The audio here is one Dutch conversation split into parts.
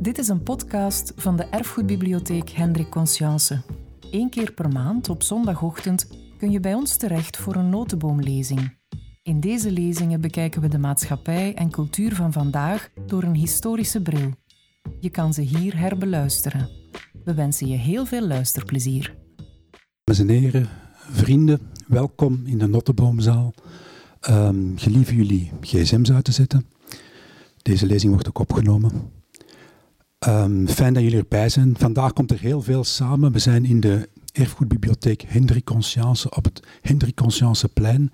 Dit is een podcast van de Erfgoedbibliotheek Hendrik Conscience. Eén keer per maand op zondagochtend kun je bij ons terecht voor een notenboomlezing. In deze lezingen bekijken we de maatschappij en cultuur van vandaag door een historische bril. Je kan ze hier herbeluisteren. We wensen je heel veel luisterplezier. Dames en heren, vrienden, welkom in de Notteboomzaal. Um, gelieve jullie gsm's uit te zetten. Deze lezing wordt ook opgenomen. Um, fijn dat jullie erbij zijn. Vandaag komt er heel veel samen. We zijn in de erfgoedbibliotheek Hendrik Conscience op het Hendrik Conscienceplein.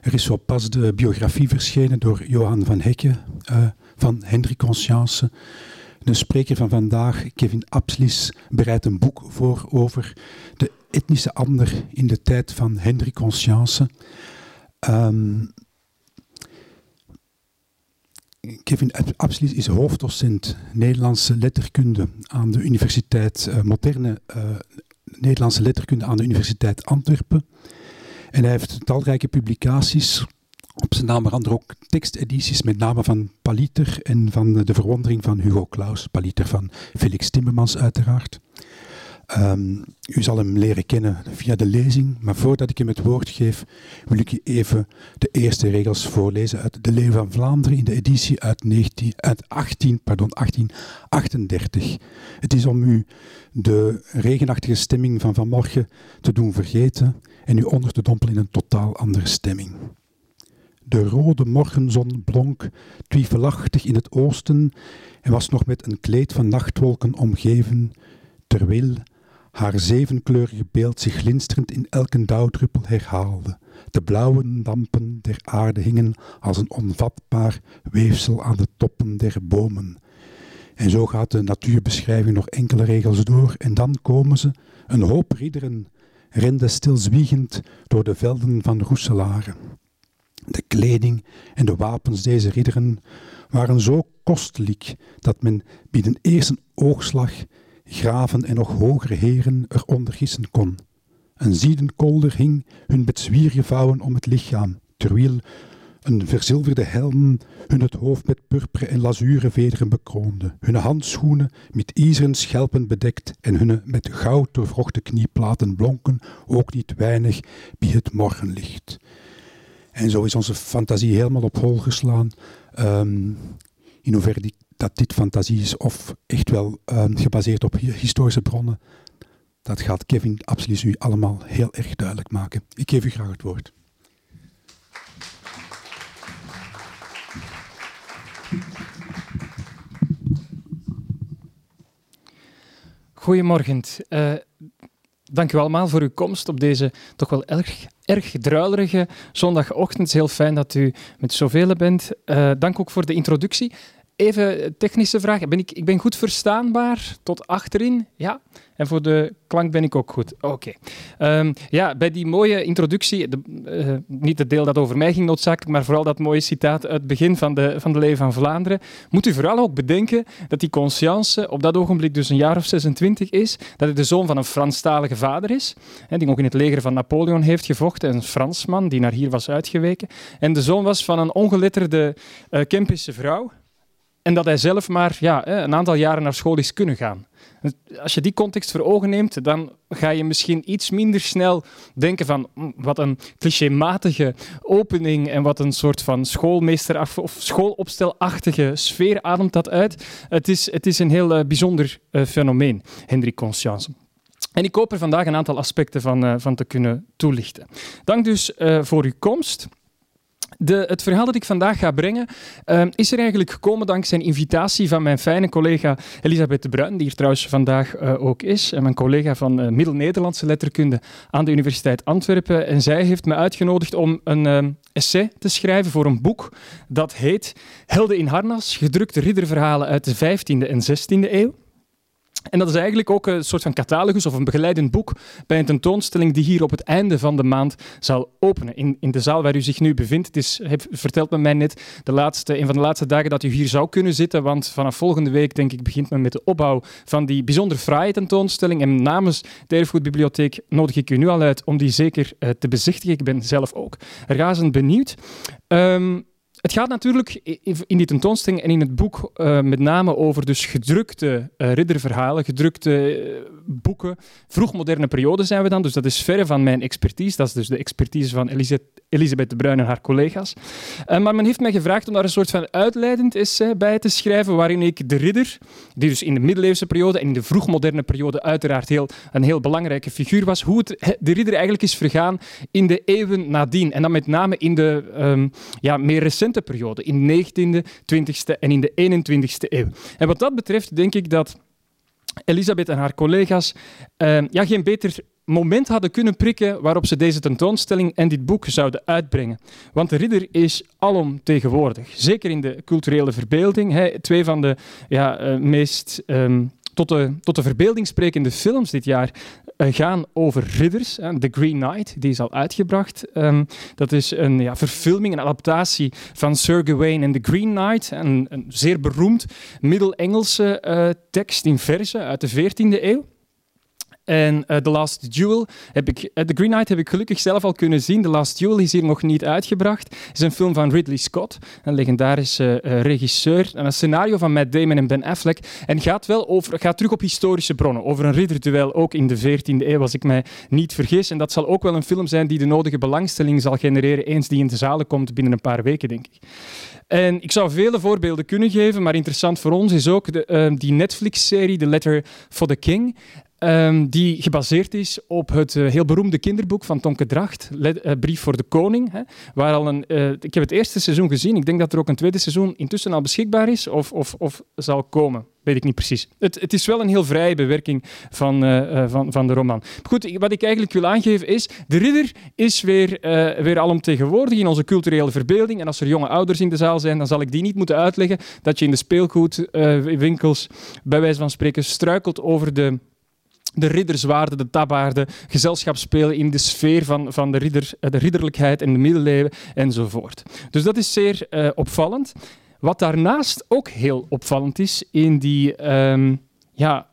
Er is zo pas de biografie verschenen door Johan van Hekke uh, van Hendrik Conscience. De spreker van vandaag, Kevin Abslis, bereidt een boek voor over de etnische ander in de tijd van Hendrik Conscience. Um, Kevin Abslis is hoofddocent Nederlandse letterkunde aan de Universiteit, uh, moderne uh, Nederlandse letterkunde aan de Universiteit Antwerpen. En hij heeft talrijke publicaties, op zijn naam andere ook tekstedities, met name van Paliter en van de verwondering van Hugo Claus. Paliter van Felix Timmermans uiteraard. Um, u zal hem leren kennen via de lezing, maar voordat ik hem het woord geef, wil ik u even de eerste regels voorlezen uit De Leeuw van Vlaanderen in de editie uit, 19, uit 18, pardon, 1838. Het is om u de regenachtige stemming van vanmorgen te doen vergeten en u onder te dompelen in een totaal andere stemming. De rode morgenzon blonk twijfelachtig in het oosten en was nog met een kleed van nachtwolken omgeven, terwijl haar zevenkleurig beeld zich glinsterend in elke dauwdruppel herhaalde. De blauwe dampen der aarde hingen als een onvatbaar weefsel aan de toppen der bomen. En zo gaat de natuurbeschrijving nog enkele regels door en dan komen ze, een hoop ridderen, renden stilzwiegend door de velden van Roeselare. De kleding en de wapens deze ridderen waren zo kostelijk dat men binnen eerst een oogslag graven en nog hogere heren eronder gissen kon. Een ziedenkolder hing hun bezwiergevouwen om het lichaam, terwijl een verzilverde helm hun het hoofd met purperen en lazuren vederen bekroonde, hun handschoenen met ijzeren schelpen bedekt en hun met goud doorvrochte knieplaten blonken ook niet weinig bij het morgenlicht. En zo is onze fantasie helemaal op hol geslaan. Um, in hoeverre die dat dit fantasie is of echt wel um, gebaseerd op historische bronnen, dat gaat Kevin absoluut u allemaal heel erg duidelijk maken. Ik geef u graag het woord. Goedemorgen. Uh, dank u allemaal voor uw komst op deze toch wel erg, erg druilerige zondagochtend. Het is heel fijn dat u met zoveel bent. Uh, dank ook voor de introductie. Even technische vraag. Ben ik, ik ben goed verstaanbaar tot achterin? Ja. En voor de klank ben ik ook goed. Oké. Ehm, ja, bij die mooie introductie, de, uh, niet het deel dat over mij ging noodzakelijk, maar vooral dat mooie citaat uit het begin van de, van de Leven van Vlaanderen, moet u vooral ook bedenken dat die Conscience op dat ogenblik dus een jaar of 26 is, dat hij de zoon van een Franstalige vader is, hè, die ook in het leger van Napoleon heeft gevochten, een Fransman die naar hier was uitgeweken, en de zoon was van een ongeletterde uh, Kempische vrouw, en dat hij zelf maar ja, een aantal jaren naar school is kunnen gaan. Als je die context voor ogen neemt, dan ga je misschien iets minder snel denken van hm, wat een clichématige opening en wat een soort van schoolmeester of schoolopstelachtige sfeer ademt dat uit. Het is, het is een heel uh, bijzonder uh, fenomeen, Hendrik Conscience. En ik hoop er vandaag een aantal aspecten van, uh, van te kunnen toelichten. Dank dus voor uw komst. De, het verhaal dat ik vandaag ga brengen uh, is er eigenlijk gekomen dankzij een invitatie van mijn fijne collega Elisabeth de Bruin, die hier trouwens vandaag uh, ook is, en mijn collega van uh, Middel-Nederlandse letterkunde aan de Universiteit Antwerpen. En zij heeft me uitgenodigd om een ehm, essay te schrijven voor een boek dat heet Helden in Harnas, gedrukte ridderverhalen uit de 15e en 16e eeuw. En dat is eigenlijk ook een soort van catalogus of een begeleidend boek bij een tentoonstelling die hier op het einde van de maand zal openen. In, in de zaal waar u zich nu bevindt. Het is, vertelt me mij net, de laatste, een van de laatste dagen dat u hier zou kunnen zitten. Want vanaf volgende week, denk ik, begint men met de opbouw van die bijzonder fraaie tentoonstelling. En namens de Erfgoedbibliotheek nodig ik u nu al uit om die zeker uh, te bezichtigen. Ik ben zelf ook razend benieuwd. Um, Het gaat natuurlijk in die tentoonstelling en in het boek uh, met name over dus gedrukte uh, ridderverhalen, gedrukte uh, boeken. Vroegmoderne periode zijn we dan, dus dat is verre van mijn expertise. Dat is dus de expertise van Elisabeth de Bruin en haar collega's. maar men heeft mij gevraagd om daar een soort van uitleidend essay bij te schrijven, waarin ik de ridder, die dus in de middeleeuwse periode en in de vroegmoderne periode uiteraard heel, een heel belangrijke figuur was, hoe het, de ridder eigenlijk is vergaan in de eeuwen nadien. En dan met name in de um, ja, meer recente periode, in de 19e, 20e en in de 21e eeuw. En wat dat betreft denk ik dat Elisabeth en haar collega's uh, ja, geen beter moment hadden kunnen prikken waarop ze deze tentoonstelling en dit boek zouden uitbrengen. Want de ridder is alomtegenwoordig. Zeker in de culturele verbeelding. Hè, twee van de ja, uh, meest um, tot de, tot de verbeelding sprekende films dit jaar gaan over ridders. The Green Knight, die is al uitgebracht. Um, dat is een ja, verfilming, een adaptatie van Sir Gawain en The Green Knight. Een, zeer beroemd Middel-Engelse uh, tekst in verzen uit de 14e eeuw. En uh, The Last Duel heb ik, uh, The Green Knight heb ik gelukkig zelf al kunnen zien. The Last Duel is hier nog niet uitgebracht. Is een film van Ridley Scott, een legendarische uh, regisseur. En een scenario van Matt Damon en Ben Affleck. En gaat wel over, gaat terug op historische bronnen. Over een ridderduel, ook in de 14e eeuw, als ik mij niet vergis. En dat zal ook wel een film zijn die de nodige belangstelling zal genereren eens die in de zalen komt binnen een paar weken, denk ik. En ik zou vele voorbeelden kunnen geven, maar interessant voor ons is ook de, die Netflix-serie The Letter for the King. Um, die gebaseerd is op het uh, heel beroemde kinderboek van Tonke Dracht, Le uh, Brief voor de Koning. Hè, waar al een, uh, ik heb het eerste seizoen gezien. Ik denk dat er ook een tweede seizoen intussen al beschikbaar is of, of, of zal komen. Weet ik niet precies. Het, het is wel een heel vrije bewerking van, van, van de roman. Goed, wat ik eigenlijk wil aangeven is, de ridder is weer, weer alomtegenwoordig in onze culturele verbeelding. En als er jonge ouders in de zaal zijn, dan zal ik die niet moeten uitleggen dat je in de speelgoedwinkels, bij wijze van spreken, struikelt over de de ridderswaarde, de tabbaarden, gezelschapsspelen in de sfeer van, van de, ridder, eh, de ridderlijkheid en de middeleeuwen enzovoort. Dus dat is zeer uh, opvallend. Wat daarnaast ook heel opvallend is in die, um, ja,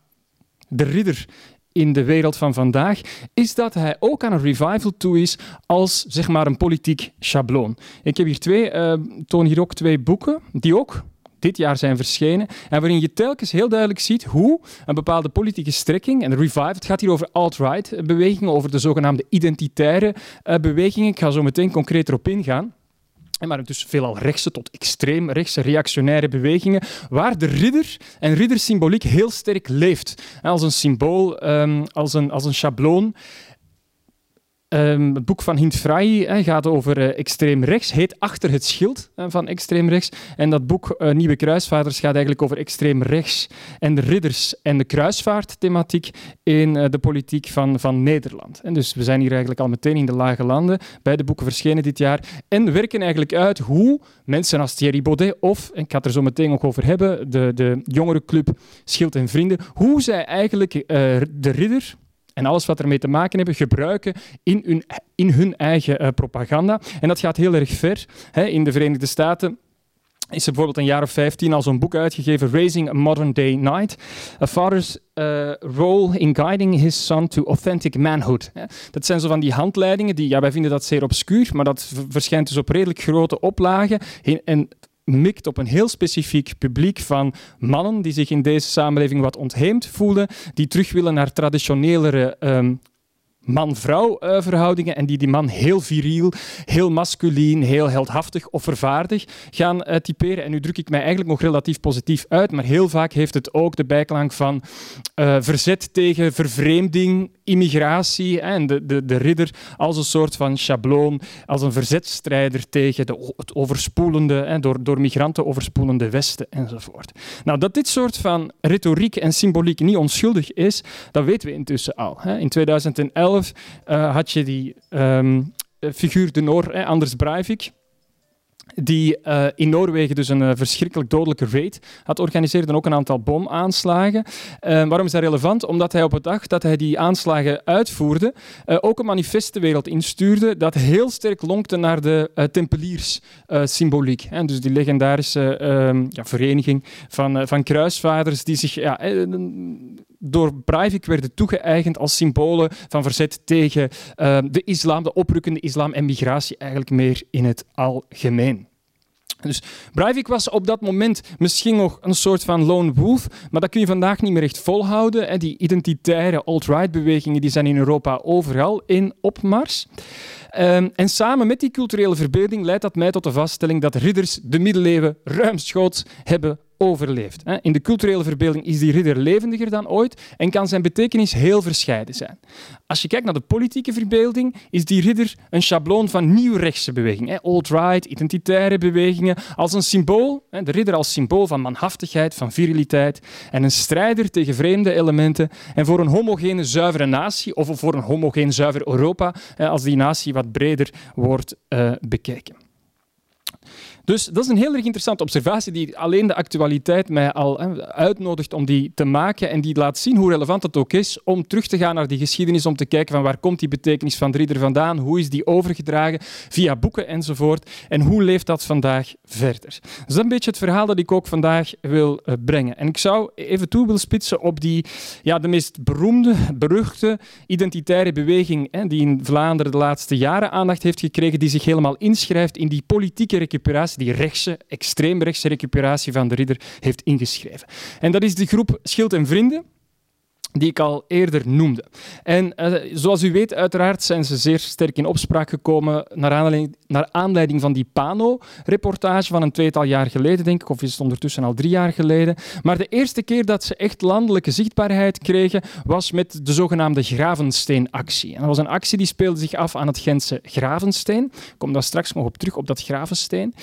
de ridder in de wereld van vandaag, is dat hij ook aan een revival toe is als zeg maar een politiek schabloon. Ik heb hier twee, uh, toon hier ook twee boeken die ook dit jaar zijn verschenen. En waarin je telkens heel duidelijk ziet hoe een bepaalde politieke strekking, en Revive, het gaat hier over alt-right bewegingen, over de zogenaamde identitaire uh, bewegingen. Ik ga zo meteen concreter op ingaan. Maar dus veelal rechtse tot extreem rechtse reactionaire bewegingen, waar de ridder en riddersymboliek heel sterk leeft. Als een symbool, um, als, een, als een schabloon. Um, het boek van Hint Frey gaat over uh, extreem rechts, heet Achter het schild uh, van extreem rechts. En dat boek uh, Nieuwe Kruisvaarders gaat eigenlijk over extreem rechts en de ridders en de kruisvaartthematiek in de politiek van, van Nederland. En dus we zijn hier eigenlijk al meteen in de lage landen, beide boeken verschenen dit jaar, en werken eigenlijk uit hoe mensen als Thierry Baudet of, ik ga het er zo meteen nog over hebben, de, de jongerenclub Schild en Vrienden, hoe zij eigenlijk de ridder en alles wat ermee te maken hebben, gebruiken in hun, in hun eigen uh, propaganda. En dat gaat heel erg ver. Hè. In de Verenigde Staten is er bijvoorbeeld een jaar of 15 al zo'n boek uitgegeven, Raising a Modern Day Knight. A Father's uh, Role in Guiding His Son to Authentic Manhood. Dat zijn zo van die handleidingen, die, ja, wij vinden dat zeer obscuur, maar dat verschijnt dus op redelijk grote oplagen. En mikt op een heel specifiek publiek van mannen die zich in deze samenleving wat ontheemd voelen, die terug willen naar traditionelere um, man-vrouw uh, verhoudingen en die die man heel viriel, heel masculien, heel heldhaftig of vervaardig gaan uh, typeren. En nu druk ik mij eigenlijk nog relatief positief uit, maar heel vaak heeft het ook de bijklank van uh, verzet tegen vervreemding, immigratie en de, de, de ridder als een soort van schabloon, als een verzetstrijder tegen de, het overspoelende, door, door migranten overspoelende Westen enzovoort. Nou, dat dit soort van retoriek en symboliek niet onschuldig is, dat weten we intussen al. Hè. In 2011 uh, had je die um, figuur de Noor, Anders Breivik die uh, in Noorwegen dus een uh, verschrikkelijk dodelijke raid had georganiseerd en ook een aantal bomaanslagen. Uh, waarom is dat relevant? Omdat hij op het dag dat hij die aanslagen uitvoerde ook een manifest de wereld instuurde dat heel sterk lonkte naar de tempelierssymboliek. dus die legendarische ehm, ja, vereniging van, van kruisvaders die zich ja, door Breivik werden toegeëigend als symbolen van verzet tegen de islam, de oprukkende islam en migratie eigenlijk meer in het algemeen. Dus Breivik was op dat moment misschien nog een soort van lone wolf, maar dat kun je vandaag niet meer echt volhouden. Die identitaire alt-right bewegingen die zijn in Europa overal in opmars. Um, en samen met die culturele verbeelding leidt dat mij tot de vaststelling dat ridders de middeleeuwen ruimschoots hebben overleeft. In de culturele verbeelding is die ridder levendiger dan ooit en kan zijn betekenis heel verscheiden zijn. Als je kijkt naar de politieke verbeelding, is die ridder een schabloon van nieuwrechtse bewegingen. Alt-right, identitaire bewegingen, als een symbool, de ridder als symbool van manhaftigheid, van viriliteit en een strijder tegen vreemde elementen en voor een homogene, zuivere natie of voor een homogeen, zuiver Europa, als die natie wat breder wordt uh, bekeken. Dus dat is een heel erg interessante observatie die alleen de actualiteit mij al uitnodigt om die te maken en die laat zien hoe relevant het ook is om terug te gaan naar die geschiedenis, om te kijken van waar komt die betekenis van Drieder vandaan, hoe is die overgedragen via boeken enzovoort en hoe leeft dat vandaag verder. Dus dat is een beetje het verhaal dat ik ook vandaag wil uh, brengen. En ik zou even toe willen spitsen op die, ja, de meest beroemde, beruchte identitaire beweging hè, die in Vlaanderen de laatste jaren aandacht heeft gekregen, die zich helemaal inschrijft in die politieke recuperatie die rechtse, extreemrechtse recuperatie van de ridder heeft ingeschreven. En dat is de groep Schild en Vrienden die ik al eerder noemde. En uh, zoals u weet, uiteraard zijn ze zeer sterk in opspraak gekomen naar aanleiding, naar aanleiding van die Pano-reportage van een tweetal jaar geleden, denk ik, of is het ondertussen al drie jaar geleden. Maar de eerste keer dat ze echt landelijke zichtbaarheid kregen, was met de zogenaamde Gravensteen-actie. En dat was een actie die speelde zich af aan het Gentse Gravensteen. Ik kom daar straks nog op terug, op dat Gravensteen.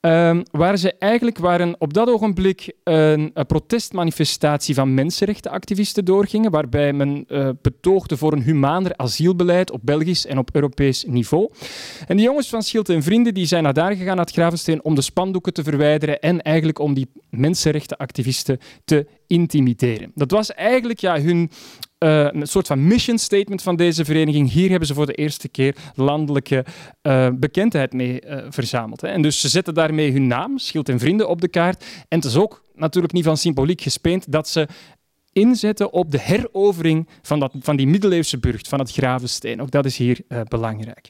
Um, waar ze eigenlijk waren op dat ogenblik een, een protestmanifestatie van mensenrechtenactivisten waarbij men uh, betoogde voor een humaner asielbeleid op Belgisch en op Europees niveau. En die jongens van Schild en Vrienden die zijn naar daar gegaan, naar het Gravensteen, om de spandoeken te verwijderen en eigenlijk om die mensenrechtenactivisten te intimideren. Dat was eigenlijk ja, hun uh, een soort van mission statement van deze vereniging. Hier hebben ze voor de eerste keer landelijke uh, bekendheid mee verzameld. Hè. En dus ze zetten daarmee hun naam, Schild en Vrienden, op de kaart. En het is ook natuurlijk niet van symboliek gespeend dat ze inzetten op de herovering van, dat, van die middeleeuwse burcht, van het Gravensteen. Ook dat is hier belangrijk.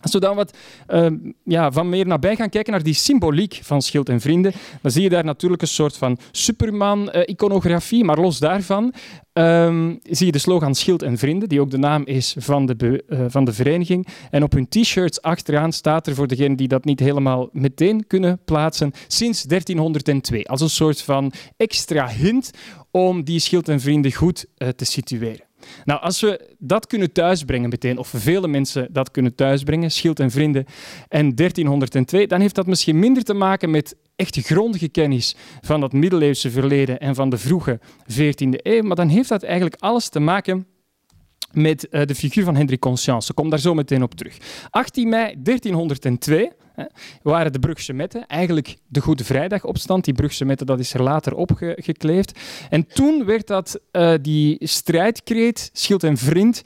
Als we dan wat uh, ja, van meer nabij gaan kijken naar die symboliek van Schild en Vrienden, dan zie je daar natuurlijk een soort van Superman-iconografie. maar los daarvan um, zie je de slogan Schild en Vrienden, die ook de naam is van de, uh, van de vereniging. En op hun t-shirts achteraan staat er, voor degenen die dat niet helemaal meteen kunnen plaatsen, sinds 1302. Als een soort van extra hint om die Schild en Vrienden goed uh, te situeren. Nou, als we dat kunnen thuisbrengen meteen, of vele mensen dat kunnen thuisbrengen, Schild en Vrienden en 1302, dan heeft dat misschien minder te maken met echt grondige kennis van dat middeleeuwse verleden en van de vroege 14e eeuw, maar dan heeft dat eigenlijk alles te maken met uh, de figuur van Hendrik Conscience. Ik kom daar zo meteen op terug. 18 mei 1302 hè, waren de Brugse Metten, eigenlijk de Goede Vrijdagopstand. Die Brugse Metten dat is er later opgekleefd. En toen werd dat, uh, die strijdkreet, schild en vriend,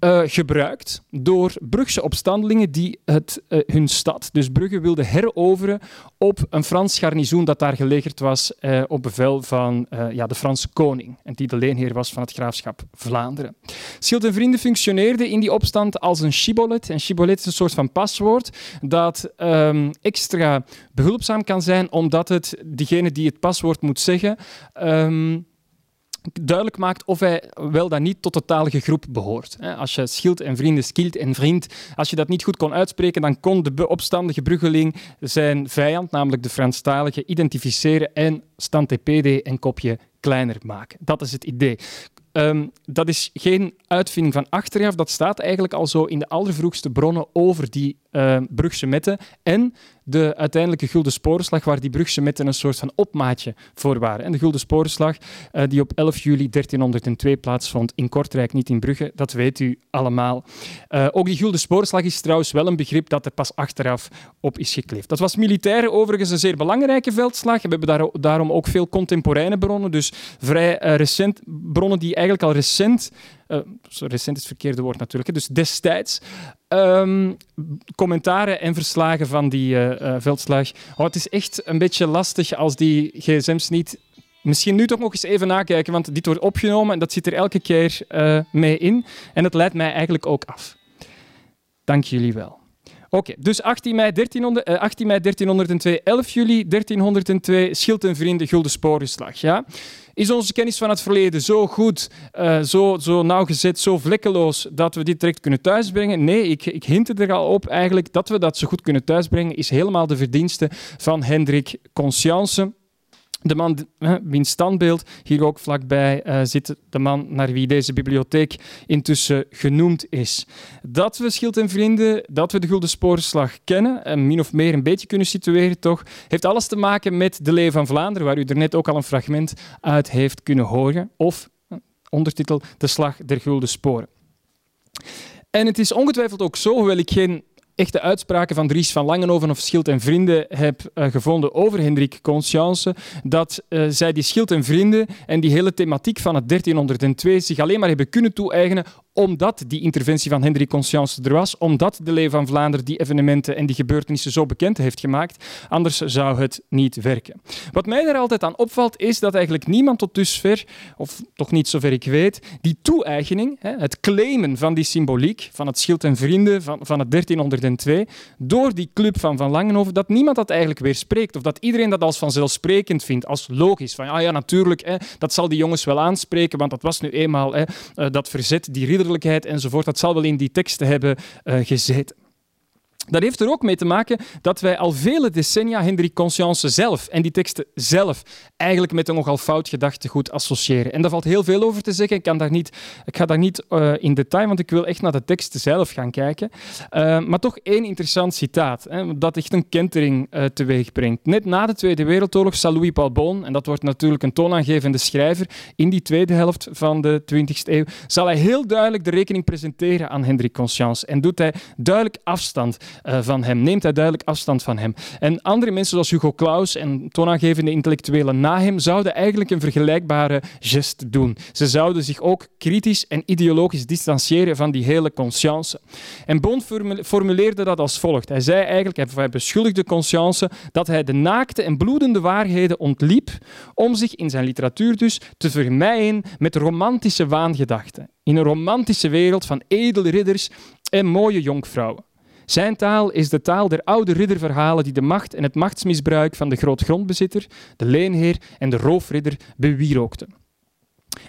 uh, gebruikt door Brugse opstandelingen die het, uh, hun stad, dus Brugge, wilden heroveren op een Frans garnizoen dat daar gelegerd was uh, op bevel van ja, de Franse koning en die de leenheer was van het graafschap Vlaanderen. Schild en Vrienden functioneerde in die opstand als een shibboleth. En shibboleth is een soort van paswoord dat um, extra behulpzaam kan zijn omdat het degene die het paswoord moet zeggen um, duidelijk maakt of hij wel dan niet tot de talige groep behoort. Als je schild en vrienden, skild en vriend, als je dat niet goed kon uitspreken, dan kon de opstandige bruggeling zijn vijand, namelijk de Franstalige, identificeren en stand TPD en kopje kleiner maken. Dat is het idee. Um, dat is geen uitvinding van achteraf, dat staat eigenlijk al zo in de allervroegste bronnen over die uh, Brugse metten en de uiteindelijke Gulden Sporenslag, waar die Brugse metten een soort van opmaatje voor waren. En de Gulden Sporenslag, uh, die op 11 juli 1302 plaatsvond in Kortrijk, niet in Brugge, dat weet u allemaal. Uh, ook die Gulden Sporenslag is trouwens wel een begrip dat er pas achteraf op is gekleefd. Dat was militair overigens een zeer belangrijke veldslag. We hebben daar, daarom ook veel contemporaine bronnen, dus vrij recent bronnen die eigenlijk al recent uh, recent is het verkeerde woord natuurlijk, dus destijds, um, commentaren en verslagen van die uh, uh, veldslag. Oh, het is echt een beetje lastig als die gsm's niet... Misschien nu toch nog eens even nakijken, want dit wordt opgenomen en dat zit er elke keer mee in. En het leidt mij eigenlijk ook af. Dank jullie wel. Oké, dus 18 mei, 1300, uh, 18 mei 1302, 11 juli 1302, Schild en Vrienden, Gulden Sporenslag. Ja? Is onze kennis van het verleden zo goed, uh, zo, zo nauwgezet, zo vlekkeloos dat we dit direct kunnen thuisbrengen? Nee, ik, ik hint er al op eigenlijk dat we dat zo goed kunnen thuisbrengen, is helemaal de verdienste van Hendrik Conscience. De man, wiens standbeeld hier ook vlakbij uh, zit, de man naar wie deze bibliotheek intussen genoemd is. Dat we Schild en Vrienden, dat we de Gulden Spoorslag kennen, en min of meer een beetje kunnen situeren toch, heeft alles te maken met de Leeuw van Vlaanderen, waar u er net ook al een fragment uit heeft kunnen horen, of ondertitel De Slag der Gulden Sporen. En het is ongetwijfeld ook zo, hoewel ik geen echte uitspraken van Dries van Langenhoven of Schild en Vrienden heb uh, gevonden over Hendrik Conscience, dat uh, zij die Schild en Vrienden en die hele thematiek van het 1302 zich alleen maar hebben kunnen toe-eigenen omdat die interventie van Hendrik Conscience er was, omdat de Leeuw van Vlaanderen die evenementen en die gebeurtenissen zo bekend heeft gemaakt. Anders zou het niet werken. Wat mij er altijd aan opvalt, is dat eigenlijk niemand tot dusver, of toch niet zover ik weet, die toe-eigening, het claimen van die symboliek, van het schild en vrienden van, van het 1302, door die club van Van Langenhoven, dat niemand dat eigenlijk weerspreekt. Of dat iedereen dat als vanzelfsprekend vindt, als logisch. Van ah ja, natuurlijk, hè, dat zal die jongens wel aanspreken, want dat was nu eenmaal hè, eh, dat verzet, die ridder enzovoort. Dat zal wel in die teksten hebben uh, gezeten. Dat heeft er ook mee te maken dat wij al vele decennia Hendrik Conscience zelf en die teksten zelf eigenlijk met een nogal fout gedachtegoed associëren. En daar valt heel veel over te zeggen. Ik, kan daar niet, ik ga daar niet uh, in detail, want ik wil echt naar de teksten zelf gaan kijken. Uh, maar toch één interessant citaat, hè, dat echt een kentering uh, teweeg brengt. Net na de Tweede Wereldoorlog zal Louis Paul Bon, en dat wordt natuurlijk een toonaangevende schrijver in die tweede helft van de 20e eeuw, zal hij heel duidelijk de rekening presenteren aan Hendrik Conscience en doet hij duidelijk afstand uh, van hem. Neemt hij duidelijk afstand van hem. En andere mensen zoals Hugo Claus en toonaangevende intellectuelen na hem zouden eigenlijk een vergelijkbare gest doen. Ze zouden zich ook kritisch en ideologisch distancieren van die hele conscience. En Bond formuleerde dat als volgt. Hij zei eigenlijk, hij beschuldigde conscience dat hij de naakte en bloedende waarheden ontliep om zich in zijn literatuur dus te vermijden met romantische waangedachten. In een romantische wereld van edele ridders en mooie jonkvrouwen. Zijn taal is de taal der oude ridderverhalen die de macht en het machtsmisbruik van de grootgrondbezitter, de leenheer en de roofridder bewierookten.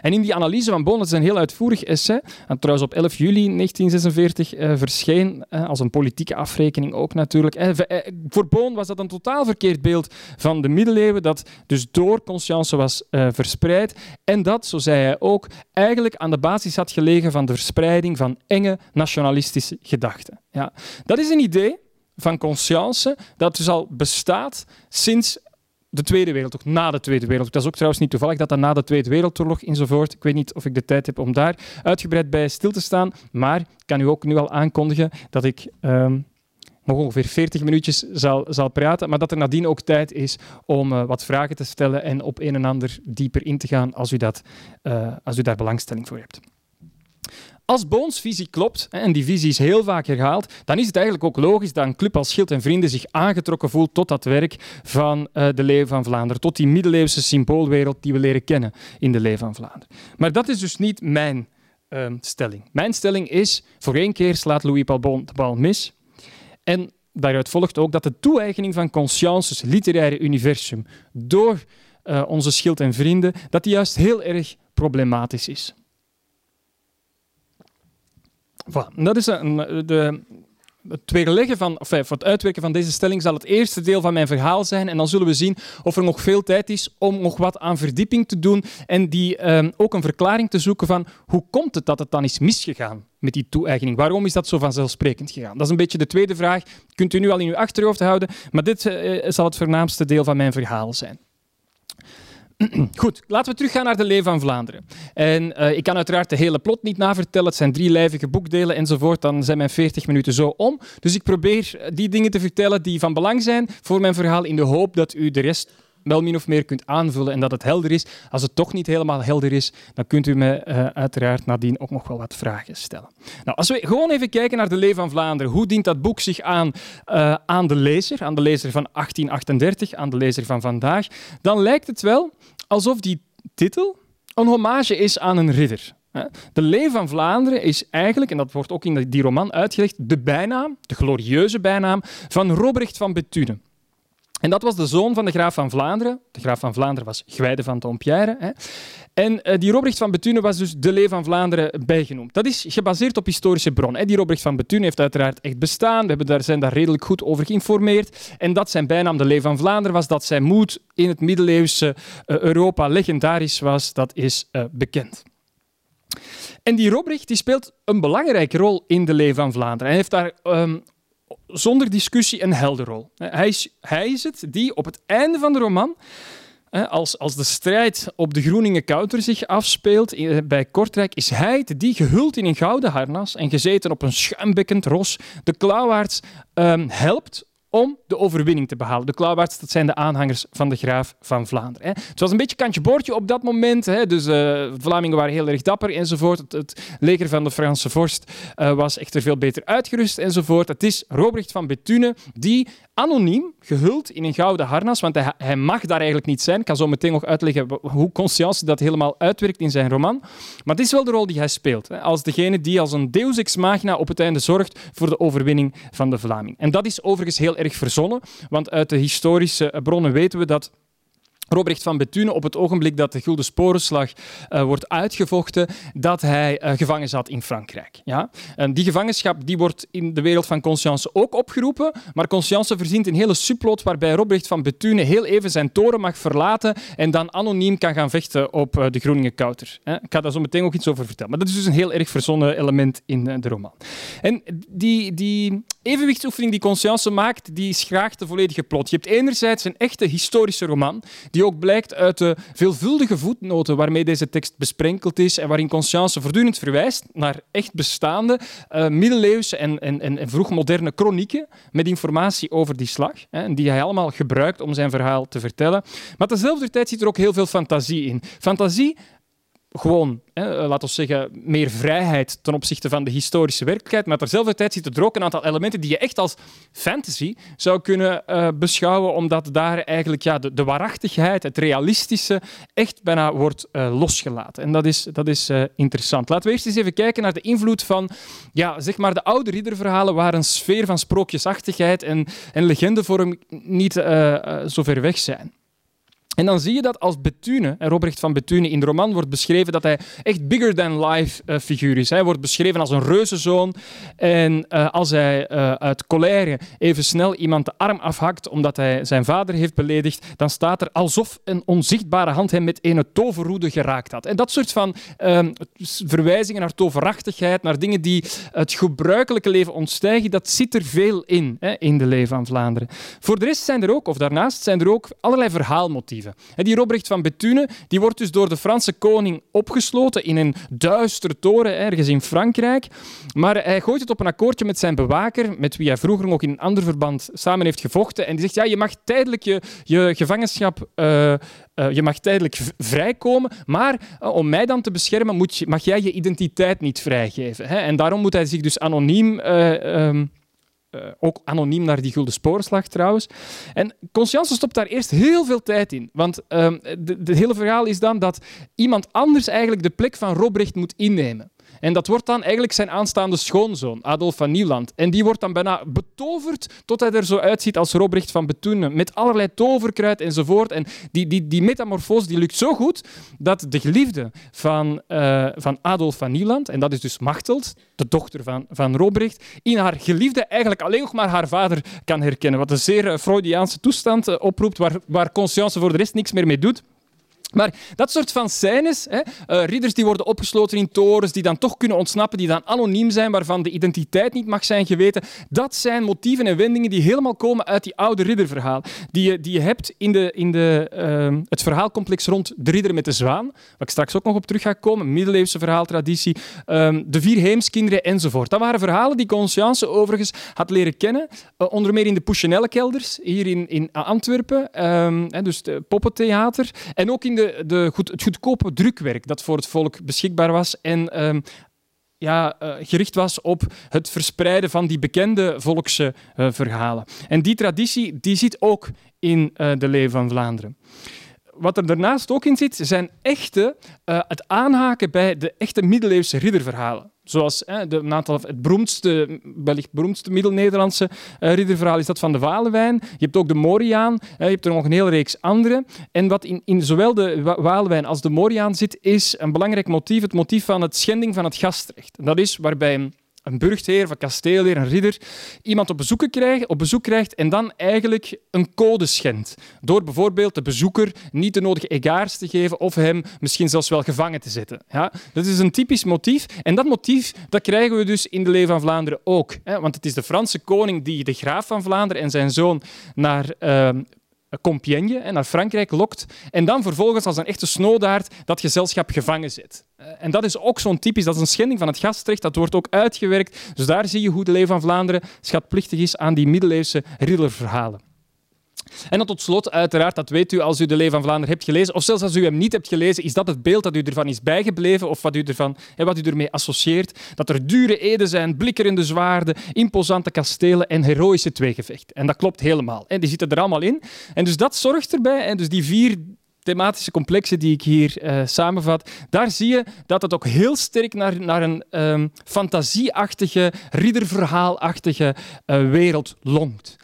En in die analyse van Boon, is een heel uitvoerig essay, en trouwens op 11 juli 1946 eh, verscheen, eh, als een politieke afrekening ook natuurlijk. Eh, voor Boon was dat een totaal verkeerd beeld van de middeleeuwen, dat dus door conscience was verspreid. En dat, zo zei hij ook, eigenlijk aan de basis had gelegen van de verspreiding van enge nationalistische gedachten. Ja. Dat is een idee van conscience dat dus al bestaat sinds de Tweede Wereldoorlog, na de Tweede Wereldoorlog. Dat is ook trouwens niet toevallig dat dat na de Tweede Wereldoorlog enzovoort. Ik weet niet of ik de tijd heb om daar uitgebreid bij stil te staan, maar ik kan u ook nu al aankondigen dat ik um, nog ongeveer 40 minuutjes zal, zal praten, maar dat er nadien ook tijd is om uh, wat vragen te stellen en op een en ander dieper in te gaan als u, dat, uh, als u daar belangstelling voor hebt. Als Boons visie klopt, en die visie is heel vaak herhaald, dan is het eigenlijk ook logisch dat een club als Schild en Vrienden zich aangetrokken voelt tot dat werk van uh, de Leeuw van Vlaanderen, tot die middeleeuwse symboolwereld die we leren kennen in de Leeuw van Vlaanderen. Maar dat is dus niet mijn uh, stelling. Mijn stelling is, voor één keer slaat Louis Paul Bon de bal mis. En daaruit volgt ook dat de toe-eigening van Consciences literaire universum door uh, onze Schild en Vrienden, dat die juist heel erg problematisch is. Dat is een, de, het weerleggen van, of, voor het uitwerken van deze stelling zal het eerste deel van mijn verhaal zijn. En dan zullen we zien of er nog veel tijd is om nog wat aan verdieping te doen. En die ook een verklaring te zoeken van hoe komt het dat het dan is misgegaan met die toe-eigening? Waarom is dat zo vanzelfsprekend gegaan? Dat is een beetje de tweede vraag. Kunt u nu al in uw achterhoofd houden. Maar dit zal het voornaamste deel van mijn verhaal zijn. Goed, laten we teruggaan naar de Leeuw van Vlaanderen. En uh, ik kan uiteraard de hele plot niet navertellen. Het zijn drie lijvige boekdelen enzovoort. Dan zijn mijn 40 minuten zo om. Dus ik probeer die dingen te vertellen die van belang zijn voor mijn verhaal, in de hoop dat u de rest wel min of meer kunt aanvullen en dat het helder is. Als het toch niet helemaal helder is, dan kunt u me uh, uiteraard nadien ook nog wel wat vragen stellen. Nou, als we gewoon even kijken naar de Leeuw van Vlaanderen, hoe dient dat boek zich aan aan de lezer, aan de lezer van 1838, aan de lezer van vandaag, dan lijkt het wel alsof die titel een hommage is aan een ridder. De Leeuw van Vlaanderen is eigenlijk, en dat wordt ook in die roman uitgelegd, de bijnaam, de glorieuze bijnaam van Robrecht van Bethune. En dat was de zoon van de graaf van Vlaanderen. De graaf van Vlaanderen was Gwijde van Dompierre. En uh, die Robrecht van Bethune was dus de Lee van Vlaanderen bijgenoemd. Dat is gebaseerd op historische bronnen. Die Robrecht van Bethune heeft uiteraard echt bestaan. We hebben daar, zijn daar redelijk goed over geïnformeerd. En dat zijn bijnaam de Lee van Vlaanderen was, dat zijn moed in het middeleeuwse uh, Europa legendarisch was, dat is uh, bekend. En die Robrecht die speelt een belangrijke rol in de Lee van Vlaanderen. Hij heeft daar um, zonder discussie een helderrol. Hij is, hij is het die op het einde van de roman als, als de strijd op de Groeningen Kouter zich afspeelt bij Kortrijk, is hij het die gehuld in een gouden harnas en gezeten op een schuimbekkend ros de klauwaards um, helpt om de overwinning te behalen. De Klauwaards, dat zijn de aanhangers van de graaf van Vlaanderen. Het was een beetje kantje boordje op dat moment. Dus uh, de Vlamingen waren heel erg dapper enzovoort. Het, leger van de Franse vorst uh, was echter veel beter uitgerust enzovoort. Het is Robrecht van Bethune die anoniem, gehuld in een gouden harnas, want hij, mag daar eigenlijk niet zijn. Ik kan zo meteen nog uitleggen hoe Conscience dat helemaal uitwerkt in zijn roman. Maar het is wel de rol die hij speelt. Als degene die als een deus ex machina op het einde zorgt voor de overwinning van de Vlaming. En dat is overigens heel erg verzonnen, want uit de historische bronnen weten we dat Robrecht van Bethune, op het ogenblik dat de Gulden Sporenslag uh, wordt uitgevochten, dat hij uh, gevangen zat in Frankrijk. Ja? En die gevangenschap die wordt in de wereld van Conscience ook opgeroepen, maar Conscience verzint een hele subplot waarbij Robrecht van Bethune heel even zijn toren mag verlaten en dan anoniem kan gaan vechten op uh, de Groningen Kouter. Ik ga daar zo meteen ook iets over vertellen. Maar dat is dus een heel erg verzonnen element in de roman. En die, die evenwichtsoefening die Conscience maakt, die is graag de volledige plot. Je hebt enerzijds een echte historische roman, die ook blijkt uit de veelvuldige voetnoten waarmee deze tekst besprenkeld is en waarin Conscience voortdurend verwijst naar echt bestaande uh, middeleeuwse en, en, en vroegmoderne chronieken met informatie over die slag, hè, die hij allemaal gebruikt om zijn verhaal te vertellen. Maar tezelfde tijd zit er ook heel veel fantasie in. Fantasie gewoon, eh, laten we zeggen, meer vrijheid ten opzichte van de historische werkelijkheid. Maar terzelfde tijd zitten er ook een aantal elementen die je echt als fantasy zou kunnen uh, beschouwen, omdat daar eigenlijk ja, de, waarachtigheid, het realistische, echt bijna wordt uh, losgelaten. En dat is, dat is interessant. Laten we eerst eens even kijken naar de invloed van ja, zeg maar de oude ridderverhalen, waar een sfeer van sprookjesachtigheid en, en legendevorm niet zo ver weg zijn. En dan zie je dat als Bethune, Robrecht van Bethune in de roman wordt beschreven dat hij echt bigger than life uh, figuur is. Hij wordt beschreven als een reuzenzoon. En uh, als hij uh, uit colère even snel iemand de arm afhakt omdat hij zijn vader heeft beledigd, dan staat er alsof een onzichtbare hand hem met een toverroede geraakt had. En dat soort van ehm, verwijzingen naar toverachtigheid, naar dingen die het gebruikelijke leven ontstijgen, dat zit er veel in, hè, in de leven van Vlaanderen. Voor de rest zijn er ook, of daarnaast zijn er ook allerlei verhaalmotieven. Die Robrecht van Bethune die wordt dus door de Franse koning opgesloten in een duistere toren ergens in Frankrijk. Maar hij gooit het op een akkoordje met zijn bewaker, met wie hij vroeger nog in een ander verband samen heeft gevochten. En die zegt, ja, je mag tijdelijk je, je gevangenschap... Uh, uh, je mag tijdelijk vrijkomen, maar uh, om mij dan te beschermen moet je, mag jij je identiteit niet vrijgeven. Hè? En daarom moet hij zich dus anoniem um, uh, ook anoniem naar die gulden spoorslag trouwens. En Conscience stopt daar eerst heel veel tijd in. Want het hele verhaal is dan dat iemand anders eigenlijk de plek van Robrecht moet innemen. En dat wordt dan eigenlijk zijn aanstaande schoonzoon, Adolf van Nieuwland. En die wordt dan bijna betoverd tot hij er zo uitziet als Robrecht van Bethune, met allerlei toverkruid enzovoort. En die, die, die metamorfose die lukt zo goed dat de geliefde van, uh, van Adolf van Nieuwland, en dat is dus Machteld, de dochter van, van Robrecht, in haar geliefde eigenlijk alleen nog maar haar vader kan herkennen. Wat een zeer Freudiaanse toestand uh, oproept, waar, waar Conscience voor de rest niks meer mee doet. Maar dat soort van scènes, hè, uh, ridders die worden opgesloten in torens, die dan toch kunnen ontsnappen, die dan anoniem zijn, waarvan de identiteit niet mag zijn geweten, dat zijn motieven en wendingen die helemaal komen uit die oude ridderverhaal. Die je, die je hebt in, de, in de, uh, het verhaalcomplex rond de ridder met de zwaan, waar ik straks ook nog op terug ga komen, middeleeuwse verhaaltraditie, um, de vier heemskinderen enzovoort. Dat waren verhalen die Conscience overigens had leren kennen, uh, onder meer in de Pouchenelle-kelders, hier in, in Antwerpen, um, dus het poppentheater, en ook in de, goed, het goedkope drukwerk dat voor het volk beschikbaar was en um, ja, uh, gericht was op het verspreiden van die bekende volkse uh, verhalen. En die traditie die zit ook in uh, de Leeuw van Vlaanderen. wat er daarnaast ook in zit, zijn echte, het aanhaken bij de echte middeleeuwse ridderverhalen. Zoals hè, een aantal, het beroemdste, wellicht beroemdste Middel-Nederlandse uh, ridderverhaal is dat van de Walewijn. Je hebt ook de Moriaan, je hebt er nog een hele reeks andere. En wat in, in zowel de Walewijn als de Moriaan zit, is een belangrijk motief, het motief van het schending van het gastrecht. Dat is waarbij burchtheer, een kasteelheer, een ridder, iemand op bezoek, krijgt, op bezoek krijgt en dan eigenlijk een code schendt. Door bijvoorbeeld de bezoeker niet de nodige egaars te geven of hem misschien zelfs wel gevangen te zetten. Ja, dat is een typisch motief. En dat motief dat krijgen we dus in de Leeuw van Vlaanderen ook. Hè? Want het is de Franse koning die de graaf van Vlaanderen en zijn zoon naar uh, Compiègne en naar Frankrijk lokt en dan vervolgens als een echte snoodaard dat gezelschap gevangen zet. Eh, en dat is ook zo'n typisch, dat is een schending van het gastrecht, dat wordt ook uitgewerkt. Dus daar zie je hoe de Leeuw van Vlaanderen schatplichtig is aan die middeleeuwse ridderverhalen. En dan tot slot, uiteraard, dat weet u als u de Leeuw van Vlaanderen hebt gelezen, of zelfs als u hem niet hebt gelezen, is dat het beeld dat u ervan is bijgebleven, of wat u, ervan, wat u ermee associeert, dat er dure eden zijn, blikkerende zwaarden, imposante kastelen en heroïsche tweegevechten. En dat klopt helemaal. En die zitten er allemaal in. En dus dat zorgt erbij, en dus die vier thematische complexen die ik hier uh, samenvat, daar zie je dat het ook heel sterk naar, naar een um, fantasieachtige, ridderverhaalachtige uh, wereld longt.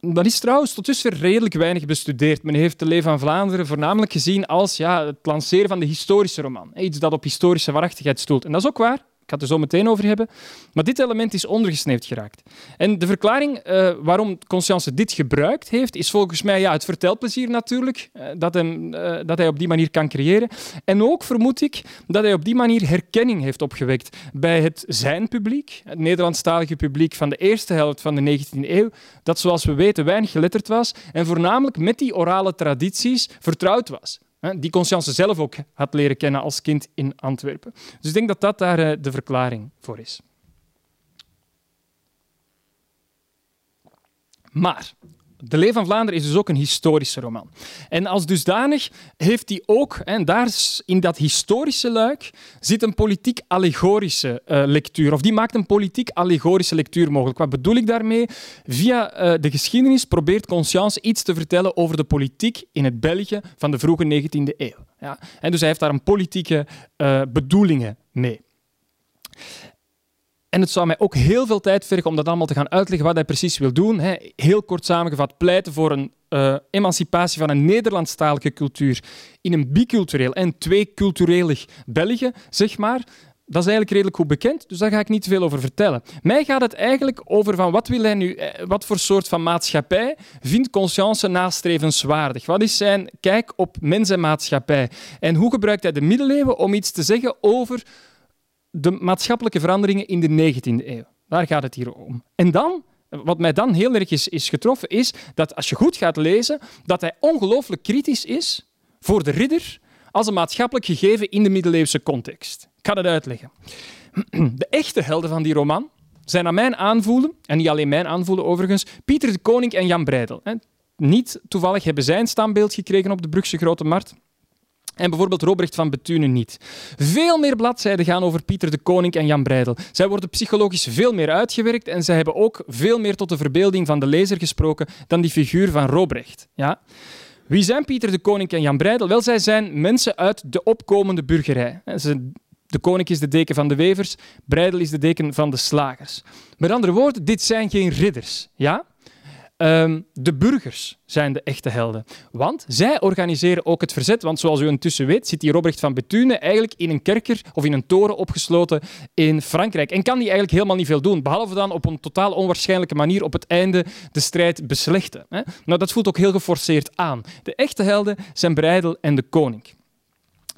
Dat is trouwens tot dusver redelijk weinig bestudeerd. Men heeft de Leeuw van Vlaanderen voornamelijk gezien als ja, het lanceren van de historische roman. Iets dat op historische waarachtigheid stoelt. En dat is ook waar. Ik ga het er zo meteen over hebben. Maar dit element is ondergesneeuwd geraakt. En de verklaring uh, waarom Conscience dit gebruikt heeft, is volgens mij ja, het vertelplezier natuurlijk, uh, dat, hem, uh, dat hij op die manier kan creëren. En ook vermoed ik dat hij op die manier herkenning heeft opgewekt bij het zijn publiek, het Nederlandstalige publiek van de eerste helft van de 19e eeuw, dat zoals we weten weinig geletterd was en voornamelijk met die orale tradities vertrouwd was die Conscience zelf ook had leren kennen als kind in Antwerpen. Dus ik denk dat dat daar eh, de verklaring voor is. Maar de Leeuw van Vlaanderen is dus ook een historische roman. En als dusdanig heeft hij ook, en daar in dat historische luik zit een politiek-allegorische uh, lectuur. Of die maakt een politiek-allegorische lectuur mogelijk. Wat bedoel ik daarmee? Via uh, de geschiedenis probeert Conscience iets te vertellen over de politiek in het België van de vroege 19e eeuw. Ja? En dus hij heeft daar een politieke uh, bedoelingen mee. En het zou mij ook heel veel tijd vergen om dat allemaal te gaan uitleggen wat hij precies wil doen. Heel kort samengevat, pleiten voor een uh, emancipatie van een Nederlandstalige cultuur in een bicultureel en tweeculturelig België, zeg maar. Dat is eigenlijk redelijk goed bekend, dus daar ga ik niet veel over vertellen. Mij gaat het eigenlijk over van wat wil hij nu, eh, wat voor soort van maatschappij vindt Conscience nastrevenswaardig? Wat is zijn kijk op mens en maatschappij? En hoe gebruikt hij de middeleeuwen om iets te zeggen over de maatschappelijke veranderingen in de 19e eeuw. Daar gaat het hier om. En dan, wat mij dan heel erg is, getroffen, is dat als je goed gaat lezen, dat hij ongelooflijk kritisch is voor de ridder als een maatschappelijk gegeven in de middeleeuwse context. Ik ga het uitleggen. De echte helden van die roman zijn aan mijn aanvoelen, en niet alleen mijn aanvoelen overigens, Pieter de Koning en Jan Breidel. Niet toevallig hebben zij een standbeeld gekregen op de Brugse Grote Markt. En bijvoorbeeld Robrecht van Bethune niet. Veel meer bladzijden gaan over Pieter de Koning en Jan Breidel. Zij worden psychologisch veel meer uitgewerkt en zij hebben ook veel meer tot de verbeelding van de lezer gesproken dan die figuur van Robrecht. Ja? Wie zijn Pieter de Koning en Jan Breidel? Wel, zij zijn mensen uit de opkomende burgerij. De koning is de deken van de wevers, Breidel is de deken van de slagers. Met andere woorden, dit zijn geen ridders. Ja? Um, de burgers zijn de echte helden. Want zij organiseren ook het verzet. Want zoals u intussen weet, zit die Robrecht van Bethune eigenlijk in een kerker of in een toren opgesloten in Frankrijk. En kan die eigenlijk helemaal niet veel doen. Behalve dan op een totaal onwaarschijnlijke manier op het einde de strijd beslechten. Nou, dat voelt ook heel geforceerd aan. De echte helden zijn Breidel en de koning.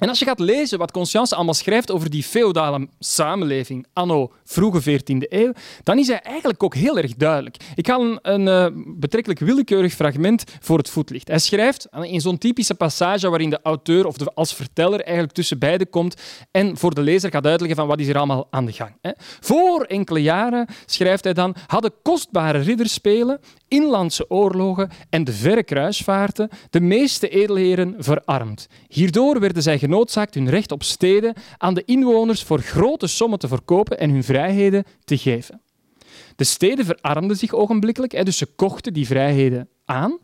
En als je gaat lezen wat Conscience allemaal schrijft over die feodale samenleving anno vroege 14e eeuw, dan is hij eigenlijk ook heel erg duidelijk. Ik ga een, uh, betrekkelijk willekeurig fragment voor het voetlicht. Hij schrijft in zo'n typische passage waarin de auteur of de, als verteller eigenlijk tussen beiden komt en voor de lezer gaat uitleggen van wat is er allemaal aan de gang. Hè. Voor enkele jaren, schrijft hij dan, hadden kostbare ridderspelen inlandse oorlogen en de verre kruisvaarten de meeste edelheren verarmd. Hierdoor werden zij genoodzaakt hun recht op steden aan de inwoners voor grote sommen te verkopen en hun vrijheden te geven. De steden verarmden zich ogenblikkelijk, dus ze kochten die vrijheden aan.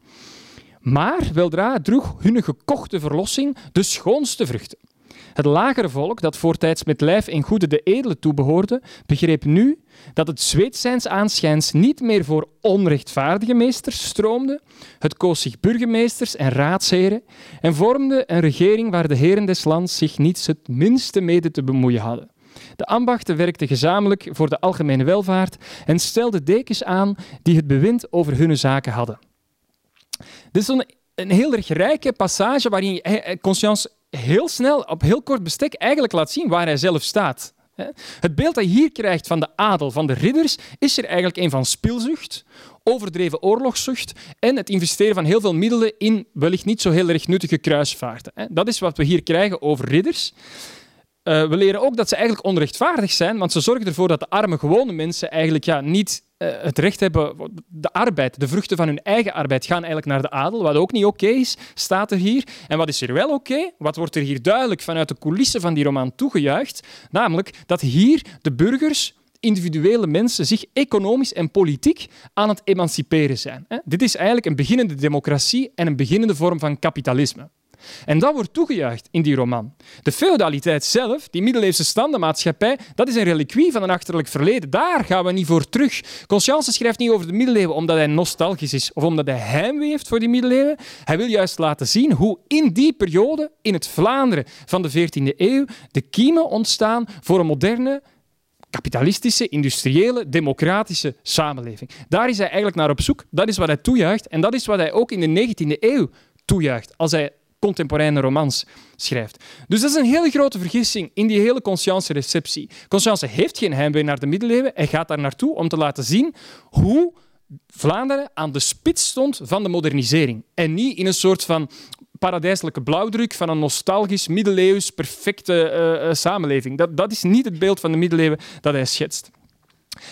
Maar weldra droeg hun gekochte verlossing de schoonste vruchten. Het lagere volk, dat voortijds met lijf en goede de edele toebehoorde, begreep nu dat het zweetzijns aanschijns niet meer voor onrechtvaardige meesters stroomde. Het koos zich burgemeesters en raadsheren en vormde een regering waar de heren des lands zich niets het minste mede te bemoeien hadden. De ambachten werkten gezamenlijk voor de algemene welvaart en stelden dekens aan die het bewind over hun zaken hadden. Dit is een, een heel erg rijke passage waarin Conscience heel snel, op heel kort bestek, eigenlijk laat zien waar hij zelf staat. Het beeld dat je hier krijgt van de adel, van de ridders, is er eigenlijk een van spilzucht, overdreven oorlogszucht en het investeren van heel veel middelen in wellicht niet zo heel erg nuttige kruisvaarten. Dat is wat we hier krijgen over ridders. Eh, we leren ook dat ze eigenlijk onrechtvaardig zijn, want ze zorgen ervoor dat de arme, gewone mensen eigenlijk ja, niet uh, het recht hebben. De arbeid, de vruchten van hun eigen arbeid gaan eigenlijk naar de adel, wat ook niet oké is, staat er hier. En wat is er wel oké? Wat wordt er hier duidelijk vanuit de coulissen van die roman toegejuicht? Namelijk dat hier de burgers individuele mensen zich economisch en politiek aan het emanciperen zijn. Dit is eigenlijk een beginnende democratie en een beginnende vorm van kapitalisme. En dat wordt toegejuicht in die roman. De feudaliteit zelf, die middeleeuwse standenmaatschappij, dat is een reliquie van een achterlijk verleden. Daar gaan we niet voor terug. Conscience schrijft niet over de middeleeuwen omdat hij nostalgisch is of omdat hij heimwee heeft voor die middeleeuwen. Hij wil juist laten zien hoe in die periode, in het Vlaanderen van de 14e eeuw, de kiemen ontstaan voor een moderne, kapitalistische, industriële, democratische samenleving. Daar is hij eigenlijk naar op zoek. Dat is wat hij toejuicht en dat is wat hij ook in de 19e eeuw toejuicht. Als hij contemporaine romans schrijft. Dus dat is een hele grote vergissing in die hele Conscience-receptie. Conscience heeft geen heimwee naar de middeleeuwen. Hij gaat daar naartoe om te laten zien hoe Vlaanderen aan de spits stond van de modernisering. En niet in een soort van paradijselijke blauwdruk van een nostalgisch, middeleeuws, perfecte uh, samenleving. Dat, dat is niet het beeld van de middeleeuwen dat hij schetst.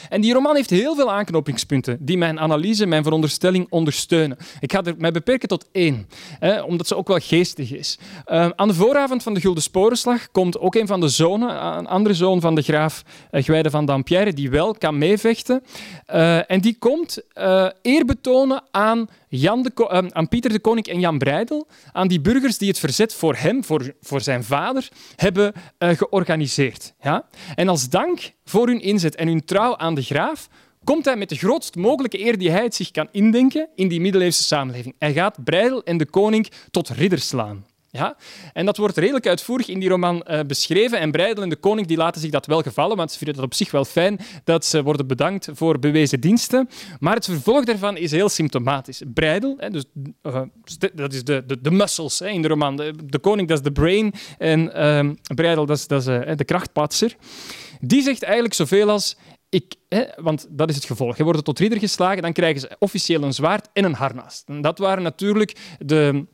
En die roman heeft heel veel aanknopingspunten die mijn analyse, mijn veronderstelling ondersteunen. Ik ga er mij beperken tot één, hè, omdat ze ook wel geestig is. Uh, aan de vooravond van de Gulden Sporenslag komt ook een van de zonen, een andere zoon van de graaf uh, van Dampierre, die wel kan meevechten. Uh, en die komt eer betonen aan Jan de, uh, aan Pieter de Koning en Jan Breidel, aan die burgers die het verzet voor hem, voor, voor zijn vader, hebben uh, georganiseerd. Ja? En als dank voor hun inzet en hun trouw aan de graaf, komt hij met de grootst mogelijke eer die hij zich kan indenken in die middeleeuwse samenleving. Hij gaat Breidel en de koning tot ridder slaan. Ja? En dat wordt redelijk uitvoerig in die roman uh, beschreven. En Breidel en de koning die laten zich dat wel gevallen, want ze vinden het op zich wel fijn dat ze worden bedankt voor bewezen diensten. Maar het vervolg daarvan is heel symptomatisch. Breidel, hè, dus, uh, dat is de, de, de muscles hè, in de roman. De, koning, dat is de brain. En uh, Breidel, dat is, dat is uh, de krachtpatser. Die zegt eigenlijk zoveel als... Ik, hè, want dat is het gevolg. Je wordt tot ridder geslagen, dan krijgen ze officieel een zwaard en een harnas. En dat waren natuurlijk de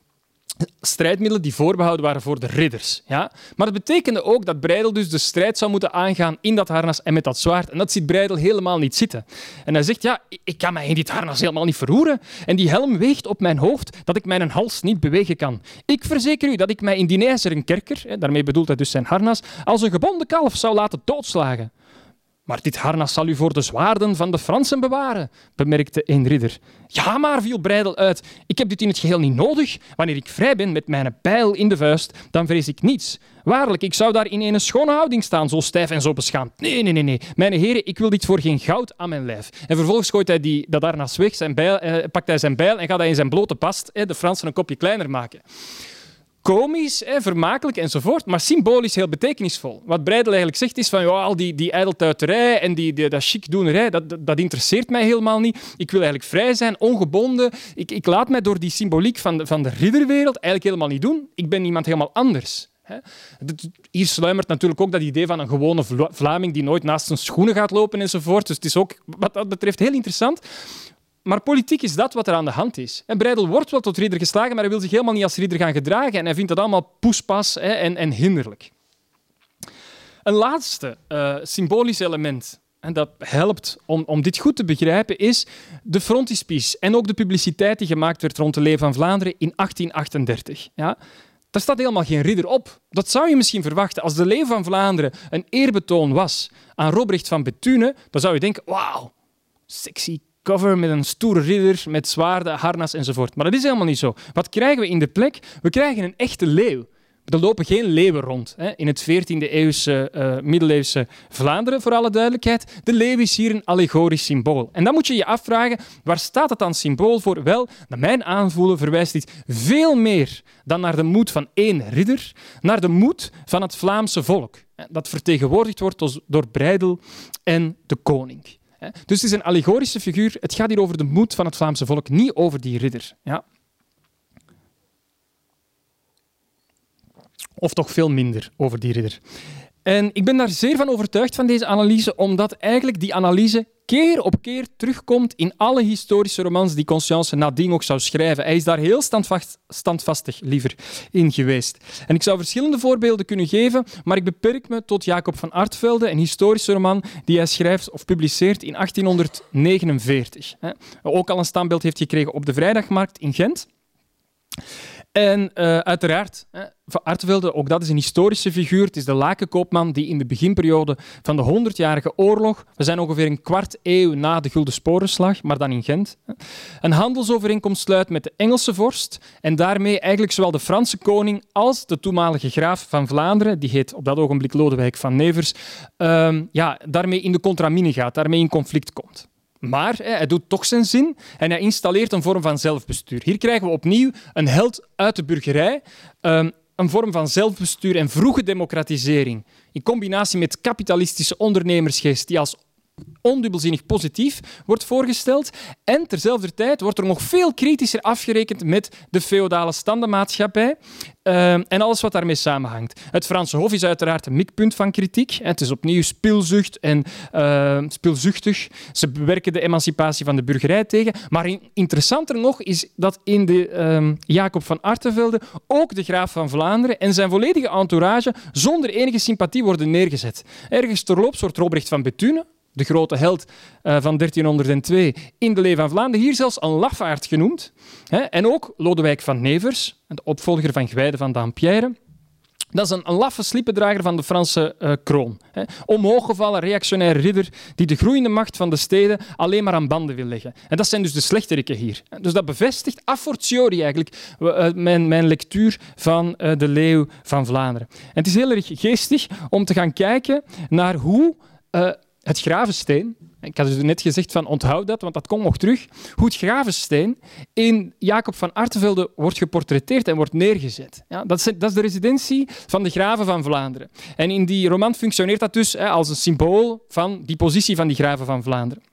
strijdmiddelen die voorbehouden waren voor de ridders. Ja? Maar dat betekende ook dat Breidel dus de strijd zou moeten aangaan in dat harnas en met dat zwaard. En dat ziet Breidel helemaal niet zitten. En hij zegt, ja, ik kan mij in dit harnas helemaal niet verroeren. En die helm weegt op mijn hoofd dat ik mijn hals niet bewegen kan. Ik verzeker u dat ik mij in die ijzeren kerker, daarmee bedoelt hij dus zijn harnas, als een gebonden kalf zou laten doodslagen. Maar dit harnas zal u voor de zwaarden van de Fransen bewaren, bemerkte een ridder. Ja, maar, viel Breidel uit, ik heb dit in het geheel niet nodig. Wanneer ik vrij ben met mijn pijl in de vuist, dan vrees ik niets. Waarlijk, ik zou daar in een schone houding staan, zo stijf en zo beschaamd. Nee, nee, nee, nee. Mijn heren, ik wil dit voor geen goud aan mijn lijf. En vervolgens gooit hij die, dat harnas weg, zijn bijl, eh, pakt hij zijn bijl en gaat hij in zijn blote past de Fransen een kopje kleiner maken komisch, hè, vermakelijk enzovoort, maar symbolisch heel betekenisvol. Wat Breidel eigenlijk zegt is van ja, al die, die ijdeltuiterij en die, die, dat chicdoenerij, dat, dat interesseert mij helemaal niet. Ik wil eigenlijk vrij zijn, ongebonden. Ik, ik laat mij door die symboliek van de, van de ridderwereld eigenlijk helemaal niet doen. Ik ben iemand helemaal anders. Hier sluimert natuurlijk ook dat idee van een gewone Vlaming die nooit naast zijn schoenen gaat lopen enzovoort. Dus het is ook wat dat betreft heel interessant. Maar politiek is dat wat er aan de hand is. En Breidel wordt wel tot ridder geslagen, maar hij wil zich helemaal niet als ridder gaan gedragen. En hij vindt dat allemaal poespas hè, en, en hinderlijk. Een laatste uh, symbolisch element en dat helpt om, om dit goed te begrijpen, is de frontispice en ook de publiciteit die gemaakt werd rond de Leeuw van Vlaanderen in 1838. Ja? Daar staat helemaal geen ridder op. Dat zou je misschien verwachten. Als de Leeuw van Vlaanderen een eerbetoon was aan Robrecht van Bethune, dan zou je denken, wauw, sexy cover met een stoere ridder, met zwaarden, harnas enzovoort. Maar dat is helemaal niet zo. Wat krijgen we in de plek? We krijgen een echte leeuw. Er lopen geen leeuwen rond hè. in het 14e eeuwse, uh, middeleeuwse Vlaanderen, voor alle duidelijkheid. De leeuw is hier een allegorisch symbool. En dan moet je je afvragen, waar staat het dan symbool voor? Wel, naar mijn aanvoelen verwijst dit veel meer dan naar de moed van één ridder, naar de moed van het Vlaamse volk. Dat vertegenwoordigd wordt door Breidel en de koning. Dus het is een allegorische figuur. Het gaat hier over de moed van het Vlaamse volk, niet over die ridder. Ja. Of toch veel minder over die ridder. En ik ben daar zeer van overtuigd van deze analyse, omdat eigenlijk die analyse keer op keer terugkomt in alle historische romans die Conscience nadien ook zou schrijven. Hij is daar heel standvast, standvastig liever in geweest. En ik zou verschillende voorbeelden kunnen geven, maar ik beperk me tot Jacob van Artvelde, een historische roman die hij schrijft of publiceert in 1849. Ook al een standbeeld heeft gekregen op de Vrijdagmarkt in Gent. En uh, uiteraard, Van Artevelde, ook dat is een historische figuur. Het is de lakenkoopman die in de beginperiode van de 100-jarige oorlog, we zijn ongeveer een kwart eeuw na de Gulden Sporenslag, maar dan in Gent, een handelsovereenkomst sluit met de Engelse vorst en daarmee eigenlijk zowel de Franse koning als de toenmalige graaf van Vlaanderen, die heet op dat ogenblik Lodewijk van Nevers, uh, ja, daarmee in de contramine gaat, daarmee in conflict komt. Maar hè, hij doet toch zijn zin en hij installeert een vorm van zelfbestuur. Hier krijgen we opnieuw een held uit de burgerij, ehm, een vorm van zelfbestuur en vroege democratisering. In combinatie met kapitalistische ondernemersgeest die als ondubbelzinnig positief wordt voorgesteld. En terzelfde tijd wordt er nog veel kritischer afgerekend met de feodale standenmaatschappij uh, en alles wat daarmee samenhangt. Het Franse Hof is uiteraard een mikpunt van kritiek. Het is opnieuw spilzucht en uh, spilzuchtig. Ze bewerken de emancipatie van de burgerij tegen. Maar interessanter nog is dat in de uh, Jacob van Artevelde ook de graaf van Vlaanderen en zijn volledige entourage zonder enige sympathie worden neergezet. Ergens terloops wordt Robrecht van Bethune, de grote held uh, van 1302 in de Lee van Vlaanderen, hier zelfs een lafaard genoemd. En ook Lodewijk van Nevers, de opvolger van Gwijde van Dampierre. Dat is een, laffe sliependrager van de Franse uh, kroon. Omhooggevallen reactionaire ridder die de groeiende macht van de steden alleen maar aan banden wil leggen. En dat zijn dus de slechteriken hier. Dus dat bevestigt a fortiori eigenlijk uh, mijn, mijn lectuur van de Leeuw van Vlaanderen. En het is heel erg geestig om te gaan kijken naar hoe het gravensteen, ik had dus net gezegd van onthoud dat, want dat komt nog terug, hoe het gravensteen in Jacob van Artevelde wordt geportretteerd en wordt neergezet. Ja, dat, is, dat, is, de residentie van de graven van Vlaanderen. En in die roman functioneert dat dus hè, als een symbool van die positie van die graven van Vlaanderen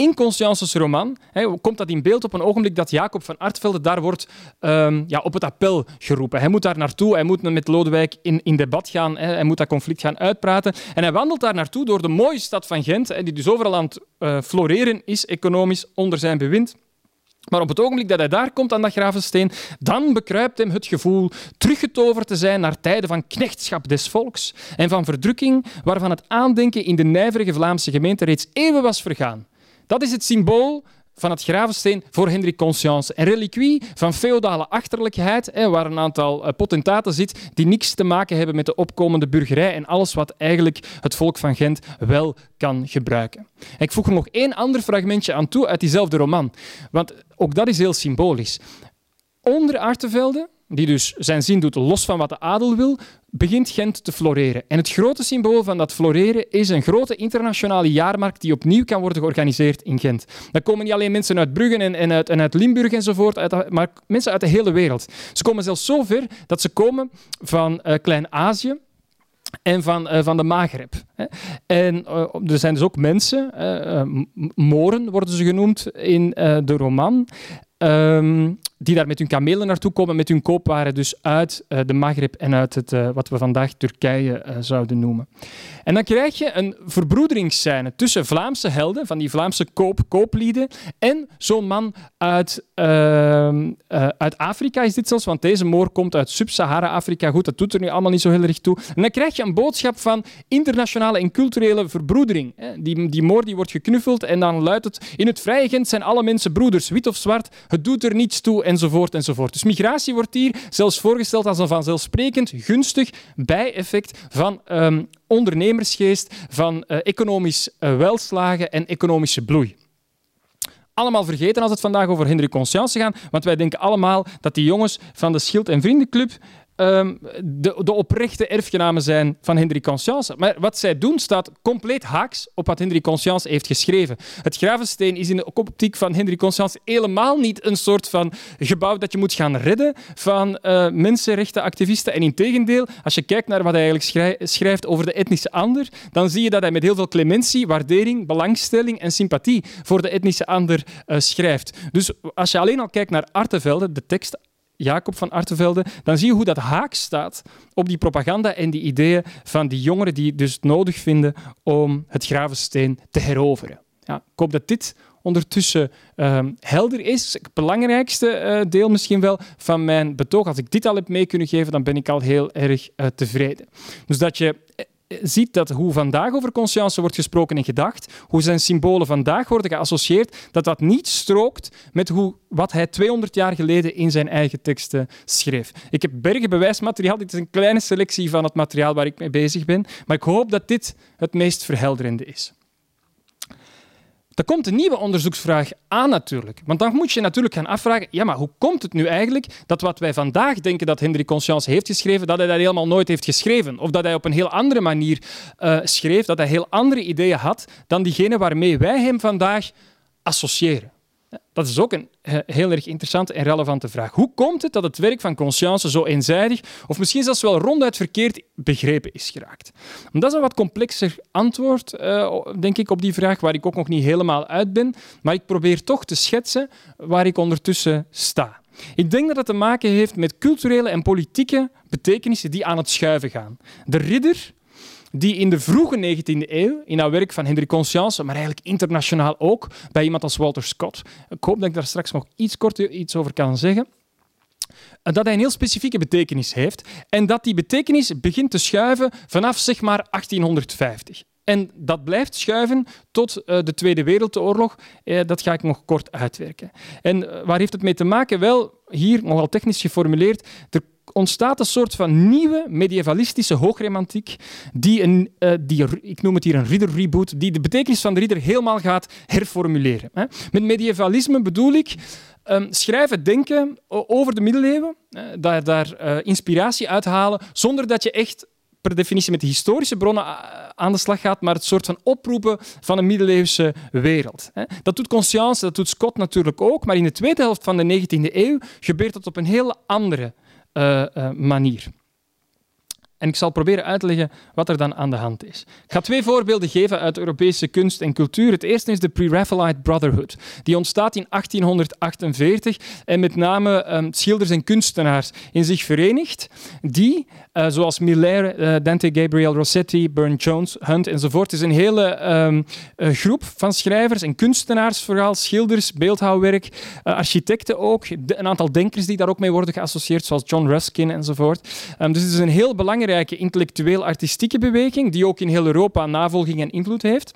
in Consciences roman hè, komt dat in beeld op een ogenblik dat Jacob van Artvelde daar wordt um, ja, op het appel geroepen. Hij moet daar naartoe, hij moet met Lodewijk in, in debat gaan, hè, hij moet dat conflict gaan uitpraten. En hij wandelt daar naartoe door de mooie stad van Gent, hè, die dus overal aan het uh, floreren is, economisch, onder zijn bewind. Maar op het ogenblik dat hij daar komt aan dat gravensteen, dan bekruipt hem het gevoel teruggetoverd te zijn naar tijden van knechtschap des volks en van verdrukking, waarvan het aandenken in de nijverige Vlaamse gemeente reeds eeuwen was vergaan. Dat is het symbool van het gravensteen voor Hendrik Conscience. Een reliquie van feodale achterlijkheid, waar een aantal eh, potentaten zit die niks te maken hebben met de opkomende burgerij en alles wat eigenlijk het volk van Gent wel kan gebruiken. ik voeg er nog één ander fragmentje aan toe uit diezelfde roman, want ook dat is heel symbolisch. Onder Artevelde die dus zijn zin doet los van wat de adel wil, begint Gent te floreren. En het grote symbool van dat floreren is een grote internationale jaarmarkt die opnieuw kan worden georganiseerd in Gent. Daar komen niet alleen mensen uit Brugge en, en, uit, en uit, Limburg enzovoort, uit, maar mensen uit de hele wereld. Ze komen zelfs zo ver dat ze komen van uh, Klein-Azië, en van, uh, van de Maghreb. En uh, er zijn dus ook mensen, uh, Moren worden ze genoemd in de roman, um, die daar met hun kamelen naartoe komen, met hun koopwaren dus uit uh, de Maghreb en uit het, uh, wat we vandaag Turkije uh, zouden noemen. En dan krijg je een verbroederingsscène tussen Vlaamse helden, van die Vlaamse koop kooplieden, en zo'n man uit, ehm, uit Afrika is dit zelfs, want deze moor komt uit Sub-Sahara-Afrika. Goed, dat doet er nu allemaal niet zo heel erg toe. En dan krijg je een boodschap van internationale en culturele verbroedering. Die, die moor die wordt geknuffeld en dan luidt het, in het vrije Gent zijn alle mensen broeders, wit of zwart, het doet er niets toe enzovoort enzovoort. Dus migratie wordt hier zelfs voorgesteld als een vanzelfsprekend gunstig bijeffect van um, ondernemersgeest, van uh, economisch uh, welslagen en economische bloei. allemaal vergeten als het vandaag over Hendrik Conscience gaat, want wij denken allemaal dat die jongens van de Schild- en Vriendenclub um, de, de, oprechte erfgenamen zijn van Hendrik Conscience. Maar wat zij doen staat compleet haaks op wat Hendrik Conscience heeft geschreven. Het Gravensteen is in de optiek van Hendrik Conscience helemaal niet een soort van gebouw dat je moet gaan redden van uh, mensenrechtenactivisten. En in tegendeel, als je kijkt naar wat hij eigenlijk schrijft over de etnische ander, dan zie je dat hij met heel veel clementie, waardering, belangstelling en sympathie voor de etnische ander uh, schrijft. Dus als je alleen al kijkt naar Artevelde, de tekst Jacob van Artevelde, dan zie je hoe dat haak staat op die propaganda en die ideeën van die jongeren die dus het nodig vinden om het Gravensteen te heroveren. Ja, ik hoop dat dit ondertussen um, helder is. Het belangrijkste uh, deel misschien wel van mijn betoog. Als ik dit al heb mee kunnen geven, dan ben ik al heel erg uh, tevreden. Dus dat je ziet dat hoe vandaag over conscience wordt gesproken en gedacht, hoe zijn symbolen vandaag worden geassocieerd, dat dat niet strookt met hoe, wat hij 200 jaar geleden in zijn eigen teksten schreef. Ik heb bergen bewijsmateriaal, dit is een kleine selectie van het materiaal waar ik mee bezig ben, maar ik hoop dat dit het meest verhelderende is. Er komt een nieuwe onderzoeksvraag aan natuurlijk. Want dan moet je natuurlijk gaan afvragen, ja, maar hoe komt het nu eigenlijk dat wat wij vandaag denken dat Hendrik Conscience heeft geschreven, dat hij dat helemaal nooit heeft geschreven? Of dat hij op een heel andere manier uh, schreef, dat hij heel andere ideeën had dan diegene waarmee wij hem vandaag associëren? Dat is ook een eh, heel erg interessante en relevante vraag. Hoe komt het dat het werk van Conscience zo eenzijdig, of misschien zelfs wel ronduit verkeerd begrepen is geraakt? Dat is een wat complexer antwoord, uh, denk ik, op die vraag, waar ik ook nog niet helemaal uit ben. Maar ik probeer toch te schetsen waar ik ondertussen sta. Ik denk dat het te maken heeft met culturele en politieke betekenissen die aan het schuiven gaan. De ridder die in de vroege 19e eeuw, in dat werk van Hendrik Conscience, maar eigenlijk internationaal ook, bij iemand als Walter Scott, ik hoop dat ik daar straks nog iets kort iets over kan zeggen, dat hij een heel specifieke betekenis heeft en dat die betekenis begint te schuiven vanaf zeg maar 1850. En dat blijft schuiven tot uh, de Tweede Wereldoorlog. Uh, dat ga ik nog kort uitwerken. En waar heeft het mee te maken? Wel, hier nogal technisch geformuleerd, er ontstaat een soort van nieuwe medievalistische hoogremantiek, die, een, uh, die, ik noem het hier een ridder-reboot, die de betekenis van de ridder helemaal gaat herformuleren. Hè. Met medievalisme bedoel ik um, schrijven, denken over de middeleeuwen, uh, daar, daar uh, inspiratie uithalen, zonder dat je echt per definitie met de historische bronnen aan de slag gaat, maar het soort van oproepen van een middeleeuwse wereld. Dat doet Conscience, dat doet Scott natuurlijk ook, maar in de tweede helft van de 19e eeuw gebeurt dat op een heel andere uh, manier. En ik zal proberen uit te leggen wat er dan aan de hand is. Ik ga twee voorbeelden geven uit Europese kunst en cultuur. Het eerste is de Pre-Raphaelite Brotherhood. Die ontstaat in 1848 en met name um, schilders en kunstenaars in zich verenigt, die, uh, zoals Miller, uh, Dante Gabriel Rossetti, Burne Jones, Hunt enzovoort, is een hele um, uh, groep van schrijvers en kunstenaars, vooral schilders, beeldhouwwerk, architecten ook, een aantal denkers die daar ook mee worden geassocieerd, zoals John Ruskin enzovoort. Um, dus het is een heel belangrijk intellectueel-artistieke beweging, die ook in heel Europa navolging en invloed heeft.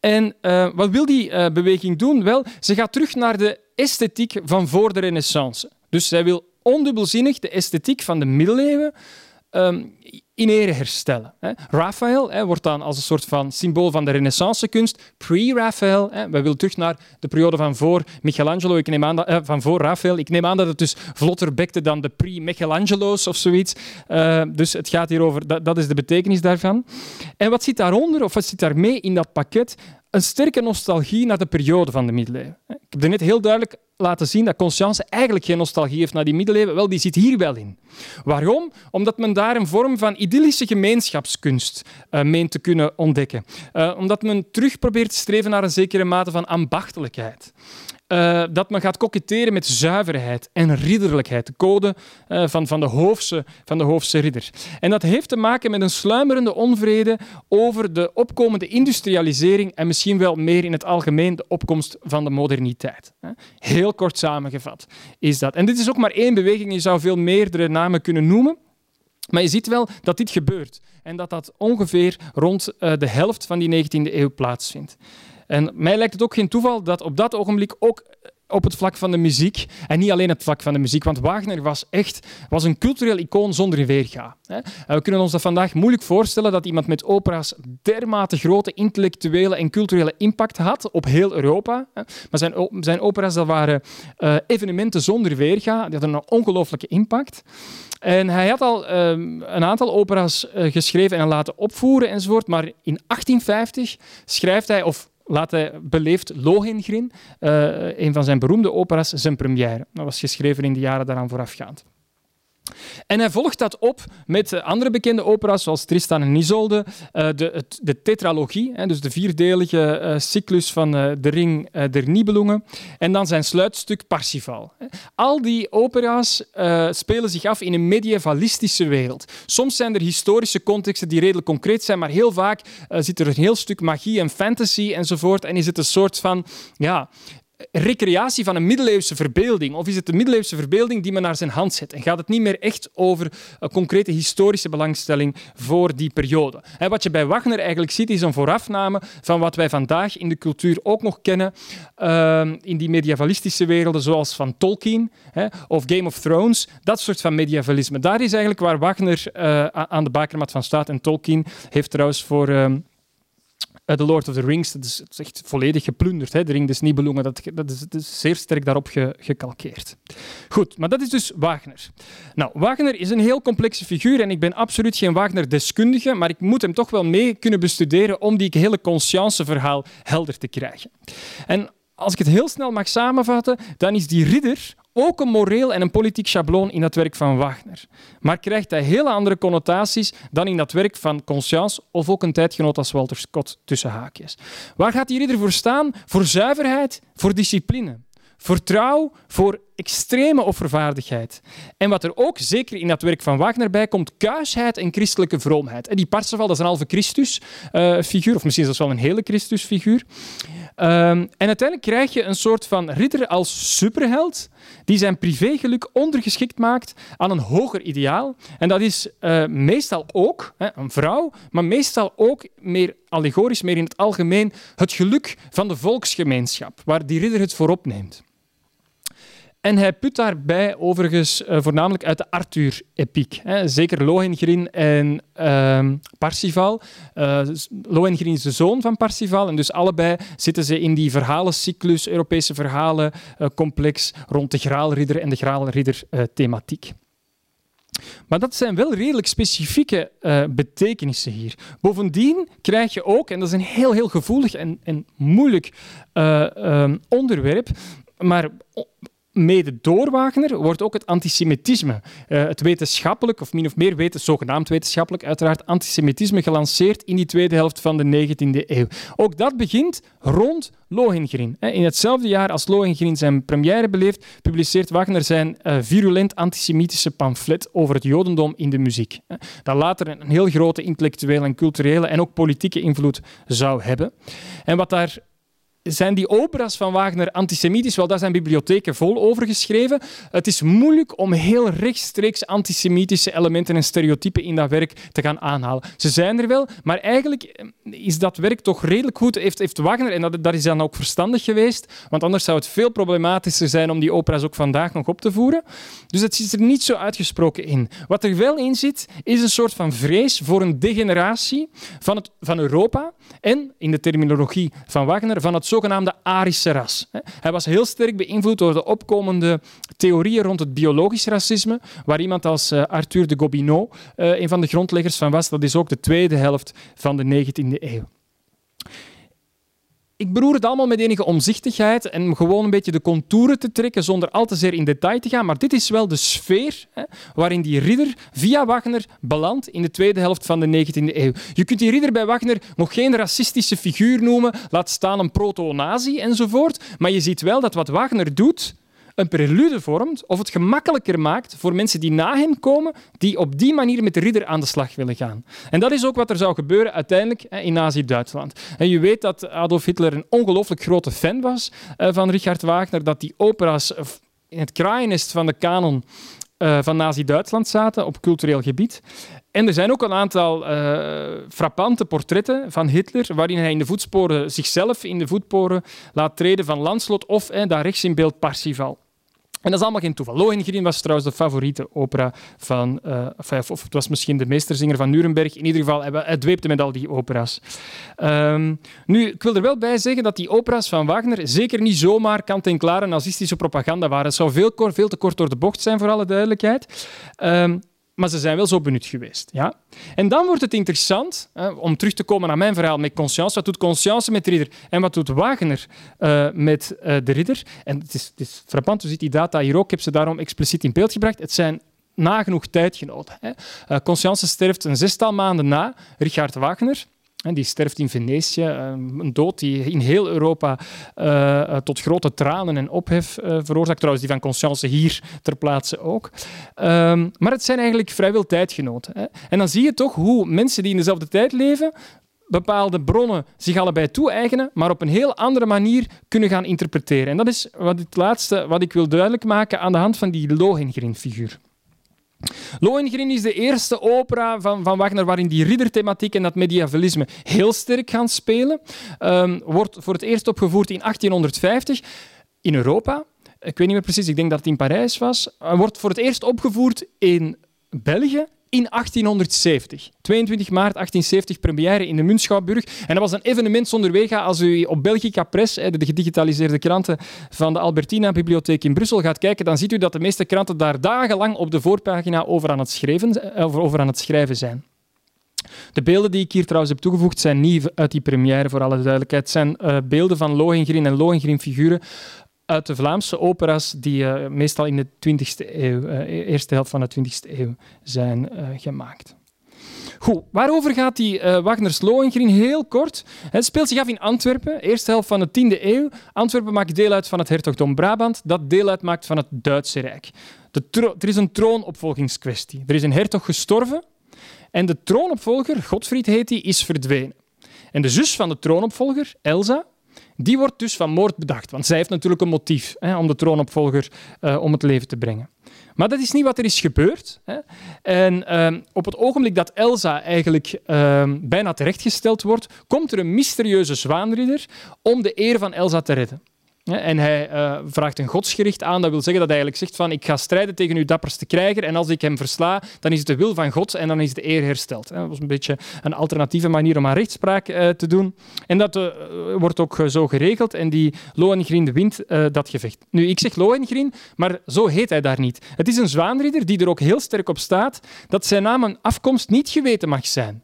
En uh, wat wil die uh, beweging doen? Wel, ze gaat terug naar de esthetiek van voor de Renaissance. Dus zij wil ondubbelzinnig de esthetiek van de middeleeuwen um, in herstellen. Raphaël wordt dan als een soort van symbool van de renaissance-kunst. Pre-Raphaël, we willen terug naar de periode van voor Michelangelo, ik neem aan dat, eh, van voor Raphaël. Ik neem aan dat het dus vlotter bekte dan de pre-Michelangelo's of zoiets. Uh, dus het gaat hier over, dat is de betekenis daarvan. En wat zit daaronder, of wat zit daarmee in dat pakket? Een sterke nostalgie naar de periode van de middeleeuwen. Ik heb er net heel duidelijk laten zien dat Conscience eigenlijk geen nostalgie heeft naar die middeleeuwen. Wel, die zit hier wel in. Waarom? Omdat men daar een vorm van idyllische gemeenschapskunst uh, meent te kunnen ontdekken. Uh, omdat men terug probeert te streven naar een zekere mate van ambachtelijkheid. Uh, dat men gaat koketteren met zuiverheid en ridderlijkheid, de code uh, van, van, de hoofdse, van de hoofdse ridder. En dat heeft te maken met een sluimerende onvrede over de opkomende industrialisering en misschien wel meer in het algemeen de opkomst van de moderniteit. Heel kort samengevat is dat. En dit is ook maar één beweging, je zou veel meerdere namen kunnen noemen. Maar je ziet wel dat dit gebeurt en dat dat ongeveer rond uh, de helft van die 19e eeuw plaatsvindt. En mij lijkt het ook geen toeval dat op dat ogenblik ook op het vlak van de muziek. En niet alleen het vlak van de muziek, want Wagner was echt was een cultureel icoon zonder weerga. We kunnen ons dat vandaag moeilijk voorstellen dat iemand met opera's dermate grote intellectuele en culturele impact had op heel Europa. Maar zijn, zijn opera's dat waren uh, evenementen zonder weerga. Die hadden een ongelooflijke impact. En hij had al um, een aantal opera's uh, geschreven en laten opvoeren enzovoort. Maar in 1850 schrijft hij, of laat hij beleefd Lohengrin, uh, een van zijn beroemde opera's, zijn première. Dat was geschreven in de jaren daaraan voorafgaand. En hij volgt dat op met andere bekende opera's zoals Tristan en Isolde, uh, de, de tetralogie, dus de vierdelige uh, cyclus van de Ring der Nibelungen, en dan zijn sluitstuk Parsifal. Al die opera's spelen zich af in een medievalistische wereld. Soms zijn er historische contexten die redelijk concreet zijn, maar heel vaak zit er een heel stuk magie en fantasy enzovoort, en is het een soort van ja, recreatie van een middeleeuwse verbeelding? Of is het de middeleeuwse verbeelding die men naar zijn hand zet? En gaat het niet meer echt over een concrete historische belangstelling voor die periode? wat je bij Wagner eigenlijk ziet, is een voorafname van wat wij vandaag in de cultuur ook nog kennen, ehm, in die medievalistische werelden, zoals van Tolkien of Game of Thrones. Dat soort van medievalisme. Daar is eigenlijk waar Wagner uh, aan de bakermat van staat. En Tolkien heeft trouwens voor... Uh, The Lord of the Rings, dat is, echt volledig geplunderd. Hè? De Ring des Nibelungen, dat, dat, is, is zeer sterk daarop ge, gekalkeerd. Goed, maar dat is dus Wagner. Nou, Wagner is een heel complexe figuur en ik ben absoluut geen Wagner-deskundige, maar ik moet hem toch wel mee kunnen bestuderen om die hele conscience-verhaal helder te krijgen. En als ik het heel snel mag samenvatten, dan is die ridder ook een moreel en een politiek schabloon in dat werk van Wagner. Maar krijgt hij hele andere connotaties dan in dat werk van Conscience of ook een tijdgenoot als Walter Scott tussen haakjes. Waar gaat die ridder voor staan? Voor zuiverheid, voor discipline. Voor trouw, voor extreme offervaardigheid. En wat er ook zeker in dat werk van Wagner bij komt, kuisheid en christelijke vroomheid. En die Parsifal, dat is een halve Christus-figuur, of misschien zelfs wel een hele Christus-figuur. Um, en uiteindelijk krijg je een soort van ridder als superheld die zijn privégeluk ondergeschikt maakt aan een hoger ideaal. En dat is uh, meestal ook hè, een vrouw, maar meestal ook meer allegorisch, meer in het algemeen, het geluk van de volksgemeenschap, waar die ridder het voorop neemt. En hij put daarbij overigens uh, voornamelijk uit de Arthur-epiek. Zeker Lohengrin en uh, Parsifal. Uh, Lohengrin is de zoon van Parsifal en dus allebei zitten ze in die verhalencyclus, Europese verhalencomplex rond de Graalridder en de Graalridder-thematiek. Maar dat zijn wel redelijk specifieke betekenissen hier. Bovendien krijg je ook, en dat is een heel, heel gevoelig en, en moeilijk uh, onderwerp, maar mede door Wagner wordt ook het antisemitisme, uh, het wetenschappelijk, of min of meer zogenaamd wetenschappelijk, uiteraard antisemitisme gelanceerd in die tweede helft van de 19e eeuw. Ook dat begint rond Lohengrin. In hetzelfde jaar als Lohengrin zijn première beleeft, publiceert Wagner zijn uh, virulent antisemitische pamflet over het jodendom in de muziek. Dat later een heel grote intellectuele en culturele en ook politieke invloed zou hebben. En wat daar zijn die opera's van Wagner antisemitisch? Wel, daar zijn bibliotheken vol over geschreven. Het is moeilijk om heel rechtstreeks antisemitische elementen en stereotypen in dat werk te gaan aanhalen. Ze zijn er wel, maar eigenlijk eh, is dat werk toch redelijk goed. Heeft, heeft Wagner, en dat, is dan ook verstandig geweest, want anders zou het veel problematischer zijn om die opera's ook vandaag nog op te voeren. Dus het zit er niet zo uitgesproken in. Wat er wel in zit, is een soort van vrees voor een degeneratie van, het, van Europa en, in de terminologie van Wagner, van het zogenaamde Arische ras. Hij was heel sterk beïnvloed door de opkomende theorieën rond het biologisch racisme, waar iemand als eh, Arthur de Gobineau eh, een van de grondleggers van was. Dat is ook de tweede helft van de 19e eeuw ik beroer het allemaal met enige omzichtigheid en gewoon een beetje de contouren te trekken zonder al te zeer in detail te gaan. Maar dit is wel de sfeer hè, waarin die ridder via Wagner belandt in de tweede helft van de 19e eeuw. Je kunt die ridder bij Wagner nog geen racistische figuur noemen, laat staan een proto-nazi enzovoort. Maar je ziet wel dat wat Wagner doet, een prelude vormt of het gemakkelijker maakt voor mensen die na hem komen, die op die manier met de ridder aan de slag willen gaan. En dat is ook wat er zou gebeuren uiteindelijk in Nazi-Duitsland. En je weet dat Adolf Hitler een ongelooflijk grote fan was eh, van Richard Wagner, dat die opera's in het kraaiennest van de kanon van Nazi-Duitsland zaten op cultureel gebied. En er zijn ook een aantal frappante portretten van Hitler, waarin hij in de voetsporen zichzelf in de voetsporen laat treden van Lanslot of daar rechts in beeld Parsifal. En dat is allemaal geen toeval. Lohengrin was trouwens de favoriete opera van... Uh, of het was misschien de meesterzinger van Nuremberg. In ieder geval, hij, hij dweepte met al die opera's. Um, nu, ik wil er wel bij zeggen dat die opera's van Wagner zeker niet zomaar kant-en-klare nazistische propaganda waren. Het zou veel, veel te kort door de bocht zijn, voor alle duidelijkheid. Um, maar ze zijn wel zo benut geweest. Ja? En dan wordt het interessant, hè, om terug te komen naar mijn verhaal met Conscience. Wat doet Conscience met de ridder en wat doet Wagner uh, met uh, de ridder? En het is, het is frappant, u ziet die data hier ook. Ik heb ze daarom expliciet in beeld gebracht. Het zijn nagenoeg tijdgenoten. Hè. Uh, Conscience sterft een zestal maanden na Richard Wagner. Die sterft in Venetië, ehm, een dood die in heel Europa uh, tot grote tranen en ophef uh, veroorzaakt. Trouwens, die van Conscience hier ter plaatse ook. Um, maar het zijn eigenlijk vrijwel tijdgenoten. Hè. En dan zie je toch hoe mensen die in dezelfde tijd leven, bepaalde bronnen zich allebei toe-eigenen, maar op een heel andere manier kunnen gaan interpreteren. En dat is wat het laatste wat ik wil duidelijk maken aan de hand van die Lohengrin-figuur. Lohengrin is de eerste opera van, van Wagner waarin die ridderthematiek en dat medievalisme heel sterk gaan spelen. Um, wordt voor het eerst opgevoerd in 1850 in Europa. Ik weet niet meer precies, ik denk dat het in Parijs was. Wordt voor het eerst opgevoerd in België in 1870. 22 maart 1870, première in de Muntschouwburg. En dat was een evenement zonder wega. Als u op Belgica Press, de gedigitaliseerde kranten van de Albertina-bibliotheek in Brussel, gaat kijken, dan ziet u dat de meeste kranten daar dagenlang op de voorpagina over aan het schrijven, over, over aan het schrijven zijn. De beelden die ik hier trouwens heb toegevoegd zijn niet uit die première, voor alle duidelijkheid. Het zijn uh, beelden van Lohengrin en Lohengrin-figuren uit de Vlaamse opera's die uh, meestal in de 20e eeuw, uh, eerste helft van de 20e eeuw zijn uh, gemaakt. Goed, waarover gaat die Wagner's Lohengrin? Heel kort. Het speelt zich af in Antwerpen, eerste helft van de 10e eeuw. Antwerpen maakt deel uit van het hertogdom Brabant, dat deel uitmaakt van het Duitse Rijk. Er is een troonopvolgingskwestie. Er is een hertog gestorven en de troonopvolger, Godfried heet hij, is verdwenen. En de zus van de troonopvolger, Elsa, die wordt dus van moord bedacht, want zij heeft natuurlijk een motief hè, om de troonopvolger uh, om het leven te brengen. Maar dat is niet wat er is gebeurd. Hè. En uh, op het ogenblik dat Elsa eigenlijk uh, bijna terechtgesteld wordt, komt er een mysterieuze zwaanridder om de eer van Elsa te redden. En hij uh, vraagt een godsgericht aan. Dat wil zeggen dat hij eigenlijk zegt van ik ga strijden tegen uw dapperste krijger en als ik hem versla, dan is het de wil van God en dan is de eer hersteld. Dat was een beetje een alternatieve manier om aan rechtspraak uh, te doen. En dat uh, wordt ook zo geregeld en die Lohengrin wint dat gevecht. Nu, ik zeg Lohengrin, maar zo heet hij daar niet. Het is een zwaanridder die er ook heel sterk op staat dat zijn naam en afkomst niet geweten mag zijn.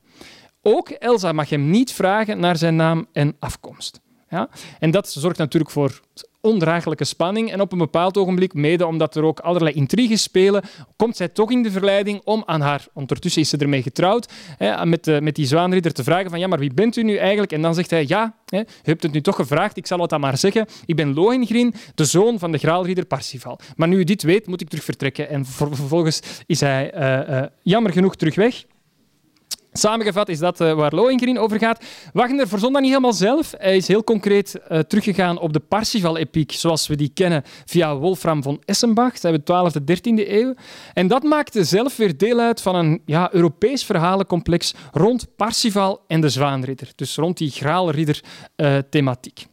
Ook Elsa mag hem niet vragen naar zijn naam en afkomst. Ja? En dat zorgt natuurlijk voor ondraaglijke spanning. En op een bepaald ogenblik, mede omdat er ook allerlei intriges spelen, komt zij toch in de verleiding om aan haar, ondertussen is ze ermee getrouwd, hè, met, de, met die zwaanridder te vragen van ja, maar wie bent u nu eigenlijk? En dan zegt hij ja, hè, u hebt het nu toch gevraagd, ik zal het dan maar zeggen. Ik ben Lohengrin, de zoon van de graalridder Parsifal. Maar nu u dit weet, moet ik terug vertrekken. En vervolgens is hij uh, uh, jammer genoeg terug weg. Samengevat is dat uh, waar Lohengrin over gaat. Wagner verzond dat niet helemaal zelf. Hij is heel concreet uh, teruggegaan op de Parsifal-epiek, zoals we die kennen via Wolfram von Essenbach, uit de 12e, 13e eeuw. En dat maakte zelf weer deel uit van een ja, Europees verhalencomplex rond Parsifal en de Zwaanridder. Dus rond die graalridder-thematiek. Uh,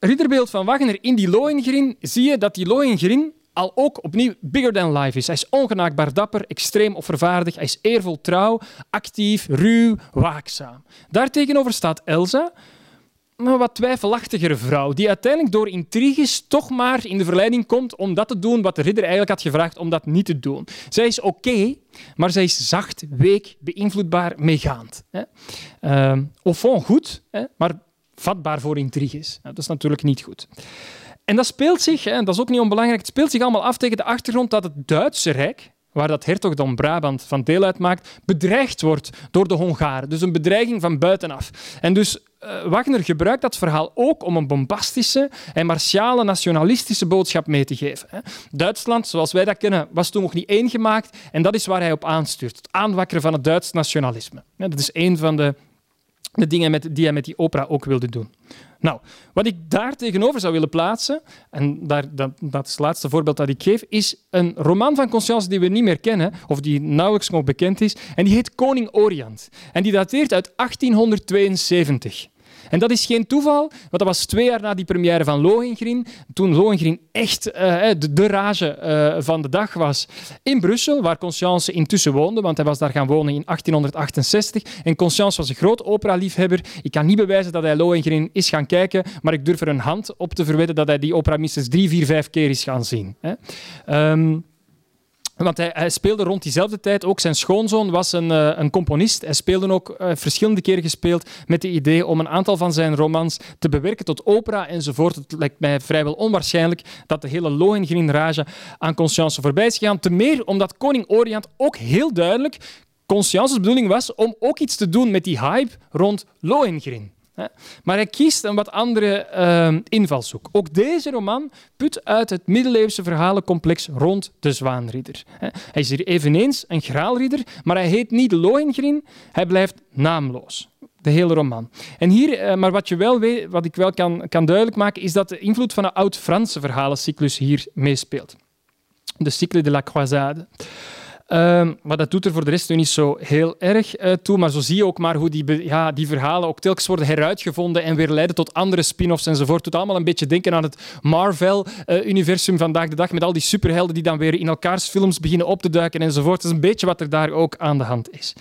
Ridderbeeld van Wagner in die Lohengrin zie je dat die Lohengrin al ook opnieuw bigger than life is. Hij is ongenaakbaar dapper, extreem offervaardig, hij is eervol trouw, actief, ruw, waakzaam. Daartegenover staat Elsa, een wat twijfelachtigere vrouw, die uiteindelijk door intriges toch maar in de verleiding komt om dat te doen wat de ridder eigenlijk had gevraagd om dat niet te doen. Zij is oké, maar zij is zacht, week, beïnvloedbaar, meegaand. Hè. Uh, au fond goed, hè, maar vatbaar voor intriges. dat is natuurlijk niet goed. En dat speelt zich, dat is ook niet onbelangrijk, het speelt zich allemaal af tegen de achtergrond dat het Duitse Rijk, waar dat hertogdom Brabant van deel uitmaakt, bedreigd wordt door de Hongaren. Dus een bedreiging van buitenaf. En dus uh, Wagner gebruikt dat verhaal ook om een bombastische en martiale nationalistische boodschap mee te geven. Hè. Duitsland, zoals wij dat kennen, was toen nog niet één gemaakt en dat is waar hij op aanstuurt. Het aanwakkeren van het Duits nationalisme. dat is een van de de dingen met, die hij met die opera ook wilde doen. Nou, wat ik daar tegenover zou willen plaatsen, en daar, dat, is het laatste voorbeeld dat ik geef, is een roman van Conscience die we niet meer kennen, of die nauwelijks nog bekend is, en die heet Koning Oriant. En die dateert uit 1872. En dat is geen toeval, want dat was twee jaar na die première van Lohengrin, toen Lohengrin echt uh, de, de, rage uh, van de dag was in Brussel, waar Conscience intussen woonde, want hij was daar gaan wonen in 1868. En Conscience was een groot opera-liefhebber. Ik kan niet bewijzen dat hij Lohengrin is gaan kijken, maar ik durf er een hand op te verwedden dat hij die opera minstens drie, vier, vijf keer is gaan zien. Hè. Um, want hij, hij, speelde rond diezelfde tijd ook. Zijn schoonzoon was een, uh, een componist. Hij speelde ook uh, verschillende keren gespeeld met het idee om een aantal van zijn romans te bewerken tot opera enzovoort. Het lijkt mij vrijwel onwaarschijnlijk dat de hele Lohengrin-rage aan Conscience voorbij is gegaan. Te meer omdat koning Oriant ook heel duidelijk Conscience's bedoeling was om ook iets te doen met die hype rond Lohengrin. Maar hij kiest een wat andere uh, invalshoek. Ook deze roman put uit het middeleeuwse verhalencomplex rond de Zwaanridder. Hij is hier eveneens een graalridder, maar hij heet niet Lohengrin, hij blijft naamloos. De hele roman. En hier, uh, maar wat, je wel weet, wat ik wel kan, kan duidelijk maken, is dat de invloed van een oud-Franse verhalencyclus hier meespeelt. De Cycle de la Croisade. Um, maar dat doet er voor de rest nu niet zo heel erg uh, toe. Maar zo zie je ook maar hoe die, ja, die verhalen ook telkens worden heruitgevonden en weer leiden tot andere spin-offs enzovoort. Doet allemaal een beetje denken aan het Marvel-universum vandaag de dag, met al die superhelden die dan weer in elkaars films beginnen op te duiken enzovoort. Dat is een beetje wat er daar ook aan de hand is.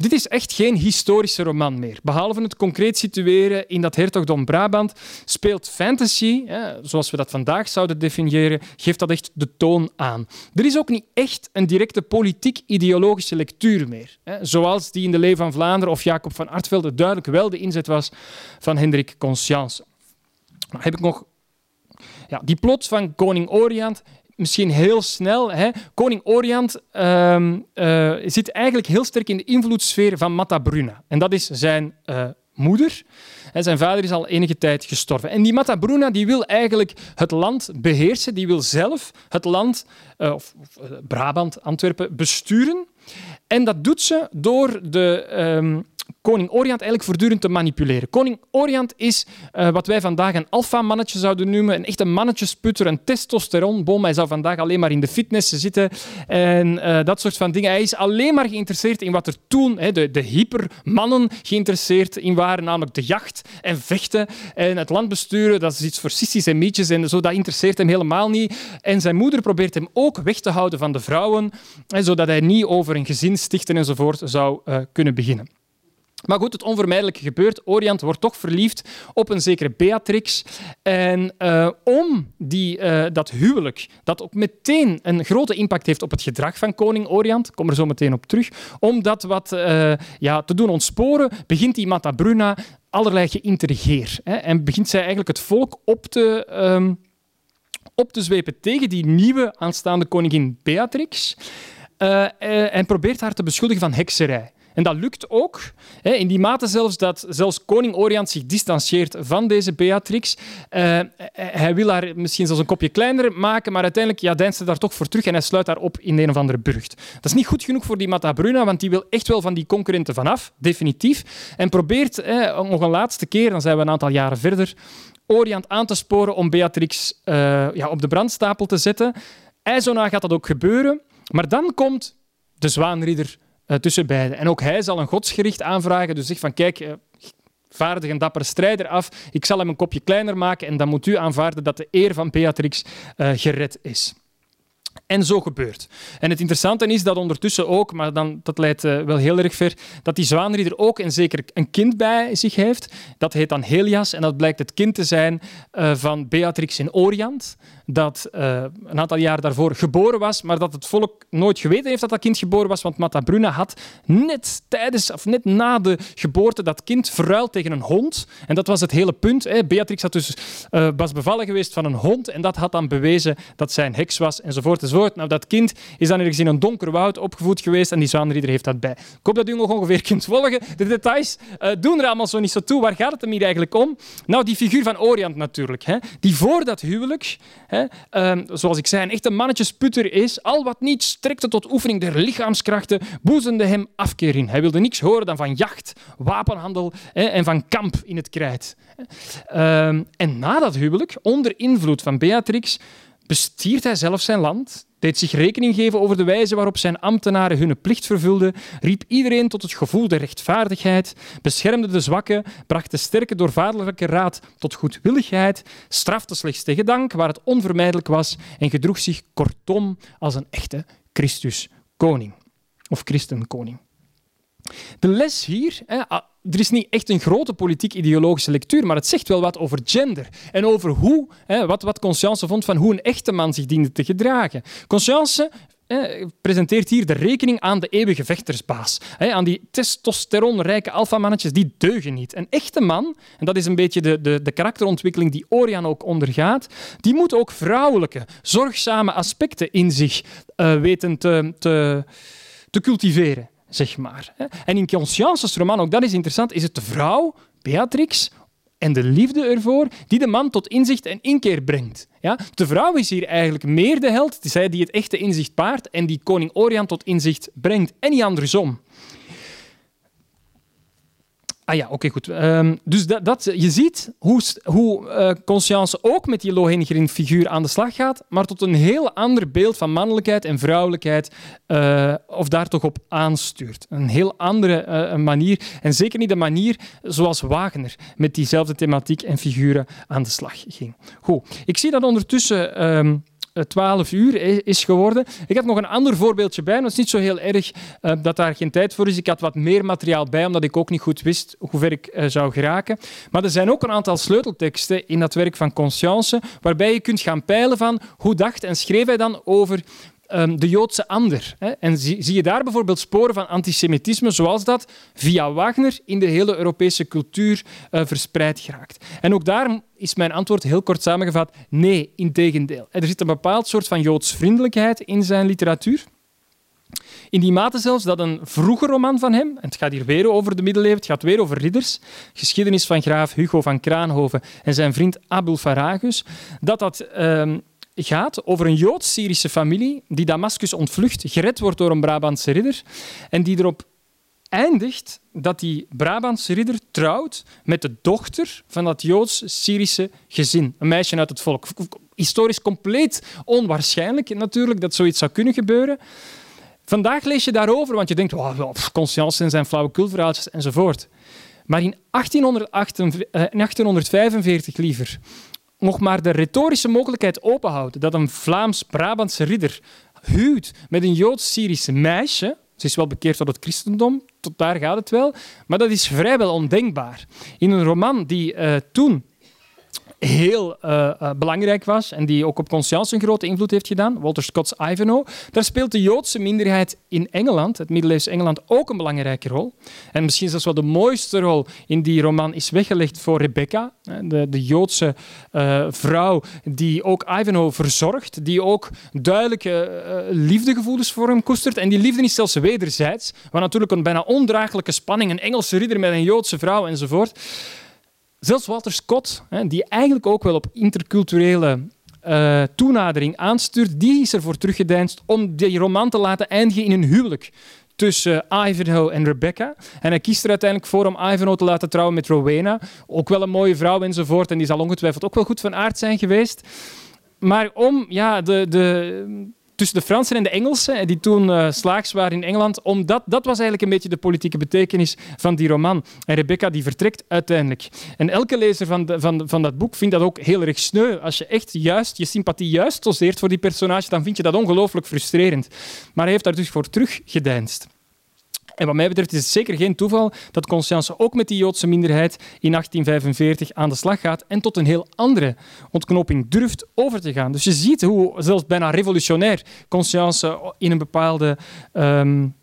Dit is echt geen historische roman meer. Behalve het concreet situeren in dat hertogdom Brabant, speelt fantasy, zoals we dat vandaag zouden definiëren, geeft dat echt de toon aan. Er is ook niet echt een directe politiek-ideologische lectuur meer, zoals die in de Leeuw van Vlaanderen of Jacob van Artvelde duidelijk wel de inzet was van Hendrik Conscience. Dan heb ik nog ja, die plot van koning Oriant misschien heel snel. Hè. Koning Oriant uh, uh, zit eigenlijk heel sterk in de invloedssfeer van Matta Bruna. En dat is zijn uh, moeder. En zijn vader is al enige tijd gestorven. En die Matta Bruna die wil eigenlijk het land beheersen. Die wil zelf het land, uh, of, Brabant, Antwerpen, besturen. En dat doet ze door de um, koning Oriant eigenlijk voortdurend te manipuleren. Koning Oriant is uh, wat wij vandaag een alfa-mannetje zouden noemen, een echte mannetjesputter, een testosteronbom. Hij zou vandaag alleen maar in de fitness zitten en uh, dat soort van dingen. Hij is alleen maar geïnteresseerd in wat er toen hè, de, de hypermannen geïnteresseerd in waren, namelijk de jacht en vechten en het land besturen. Dat is iets voor sissies en mietjes en zo. Dat interesseert hem helemaal niet. En zijn moeder probeert hem ook weg te houden van de vrouwen, hè, zodat hij niet over een gezin stichten enzovoort zou uh, kunnen beginnen. Maar goed, het onvermijdelijke gebeurt. Oriant wordt toch verliefd op een zekere Beatrix. En uh, om die, uh, dat huwelijk, dat ook meteen een grote impact heeft op het gedrag van koning Oriant, ik kom er zo meteen op terug, om dat wat uh, ja, te doen ontsporen, begint die Mata Bruna allerlei geïntrigeer. Hè, en begint zij eigenlijk het volk op te... Um, op te zwepen tegen die nieuwe aanstaande koningin Beatrix en probeert haar te beschuldigen van hekserij. En dat lukt ook, hè, in die mate zelfs dat zelfs koning Oriant zich distancieert van deze Beatrix. Uh, hij wil haar misschien zelfs een kopje kleiner maken, maar uiteindelijk ja, deinst hij daar toch voor terug en hij sluit haar op in een of andere burcht. Dat is niet goed genoeg voor die Mata Bruna, want die wil echt wel van die concurrenten vanaf, definitief. En probeert hè, nog een laatste keer, dan zijn we een aantal jaren verder, Oriant aan te sporen om Beatrix uh, ja, op de brandstapel te zetten. IJzona gaat dat ook gebeuren, maar dan komt de zwaanridder uh, tussen. En ook hij zal een godsgericht aanvragen. Dus zegt van kijk, uh, vaardig en dapper strijder af. Ik zal hem een kopje kleiner maken en dan moet u aanvaarden dat de eer van Beatrix uh, gered is. En zo gebeurt. En het interessante is dat ondertussen ook, maar dan, dat leidt uh, wel heel erg ver, dat die zwaanrieder ook en zeker een kind bij zich heeft. Dat heet dan Helias en dat blijkt het kind te zijn uh, van Beatrix in Oriant dat uh, een aantal jaar daarvoor geboren was, maar dat het volk nooit geweten heeft dat dat kind geboren was, want Mata Bruna had net tijdens of net na de geboorte dat kind verruild tegen een hond. En dat was het hele punt. Hè. Beatrix had dus, was bevallen geweest van een hond en dat had dan bewezen dat zij een heks was, enzovoort. Nou, dat kind is dan ergens in een donker woud opgevoed geweest en die zwaanridder heeft dat bij. Ik hoop dat u nog ongeveer kunt volgen. De details uh, doen er allemaal zo niet zo toe. Waar gaat het hem hier eigenlijk om? Nou, die figuur van Oriant natuurlijk. Hè, die voor dat huwelijk, hè, uh, zoals ik zei, een echte mannetjesputter is. Al wat niet strekte tot oefening der lichaamskrachten, boezemde hem afkeer in. Hij wilde niks horen dan van jacht, wapenhandel hè, en van kamp in het krijt. Uh, en na dat huwelijk, onder invloed van Beatrix, bestiert hij zelf zijn land, deed zich rekening geven over de wijze waarop zijn ambtenaren hun plicht vervulden, riep iedereen tot het gevoel der rechtvaardigheid, beschermde de zwakken, bracht de sterke door vaderlijke raad tot goedwilligheid, strafte slechts tegen dank waar het onvermijdelijk was en gedroeg zich kortom als een echte Christus-koning of christenkoning. De les hier, er is niet echt een grote politiek-ideologische lectuur, maar het zegt wel wat over gender en over hoe, wat, wat Conscience vond van hoe een echte man zich diende te gedragen. Conscience presenteert hier de rekening aan de eeuwige vechtersbaas. aan die testosteronrijke alfamannetjes, die deugen niet. Een echte man, en dat is een beetje de, de, de karakterontwikkeling die Orian ook ondergaat, die moet ook vrouwelijke, zorgzame aspecten in zich uh, weten te, te, te cultiveren zeg maar. En in Conscience's roman, ook dat is interessant, is het de vrouw, Beatrix, en de liefde ervoor die de man tot inzicht en inkeer brengt. Ja? De vrouw is hier eigenlijk meer de held, zij die het echte inzicht paart en die koning Orian tot inzicht brengt, en niet andersom. Ah ja, oké, goed. Um, dus dat, dat, je ziet hoe, hoe uh, Conscience ook met die Lohengrin-figuur aan de slag gaat, maar tot een heel ander beeld van mannelijkheid en vrouwelijkheid, uh, of daar toch op aanstuurt. Een heel andere uh, manier, en zeker niet de manier zoals Wagner met diezelfde thematiek en figuren aan de slag ging. Goed, ik zie dat ondertussen... Um, 12 uur is geworden. Ik heb nog een ander voorbeeldje bij, het is niet zo heel erg uh, dat daar geen tijd voor is. Ik had wat meer materiaal bij, omdat ik ook niet goed wist hoe ver ik uh, zou geraken. Maar er zijn ook een aantal sleutelteksten in dat werk van Conscience, waarbij je kunt gaan peilen van hoe dacht en schreef hij dan over um, de Joodse ander. Hè? En zie, je daar bijvoorbeeld sporen van antisemitisme, zoals dat via Wagner in de hele Europese cultuur uh, verspreid geraakt. En ook daar is mijn antwoord heel kort samengevat: nee, integendeel. Er zit een bepaald soort van joodsvriendelijkheid in zijn literatuur. In die mate zelfs dat een vroege roman van hem, en het gaat hier weer over de middeleeuwen, het gaat weer over ridders, geschiedenis van graaf Hugo van Kraanhoven en zijn vriend Abul Faragus, dat dat um, gaat over een Joods-Syrische familie die Damascus ontvlucht, gered wordt door een Brabantse ridder en die erop eindigt dat die Brabantse ridder trouwt met de dochter van dat Joods-Syrische gezin. Een meisje uit het volk. Historisch compleet onwaarschijnlijk natuurlijk dat zoiets zou kunnen gebeuren. Vandaag lees je daarover, want je denkt, wow, conscience en zijn flauwekulverhaaltjes enzovoort. Maar in 1845 eh, liever nog maar de retorische mogelijkheid openhoudt dat een Vlaams-Brabantse ridder huwt met een Joods-Syrische meisje, ze is wel bekeerd tot het christendom, tot daar gaat het wel, maar dat is vrijwel ondenkbaar. In een roman die uh, toen heel uh, uh, belangrijk was en die ook op Conscience een grote invloed heeft gedaan, Walter Scott's Ivanhoe. Daar speelt de Joodse minderheid in Engeland, het middeleeuws Engeland, ook een belangrijke rol. En misschien zelfs wel de mooiste rol in die roman is weggelegd voor Rebecca, de, de Joodse uh, vrouw die ook Ivanhoe verzorgt, die ook duidelijke liefdegevoelens voor hem koestert. En die liefde is zelfs wederzijds, waar natuurlijk een bijna ondraaglijke spanning, een Engelse ridder met een Joodse vrouw enzovoort. Zelfs Walter Scott, die eigenlijk ook wel op interculturele uh, toenadering aanstuurt, die is ervoor teruggedeinst om die roman te laten eindigen in een huwelijk tussen Ivanhoe en Rebecca. En hij kiest er uiteindelijk voor om Ivanhoe te laten trouwen met Rowena. Ook wel een mooie vrouw enzovoort. En die zal ongetwijfeld ook wel goed van aard zijn geweest. Maar om ja, de, de, tussen de Fransen en de Engelsen, die toen uh, slaags waren in Engeland. Omdat, dat was eigenlijk een beetje de politieke betekenis van die roman. En Rebecca die vertrekt uiteindelijk. En elke lezer van, de, van, van dat boek vindt dat ook heel erg sneu. Als je echt juist, je sympathie juist doseert voor die personage, dan vind je dat ongelooflijk frustrerend. Maar hij heeft daar dus voor teruggedeinst. En wat mij betreft is het zeker geen toeval dat Conscience ook met die Joodse minderheid in 1845 aan de slag gaat en tot een heel andere ontknoping durft over te gaan. Dus je ziet hoe zelfs bijna revolutionair Conscience in een, bepaalde, um,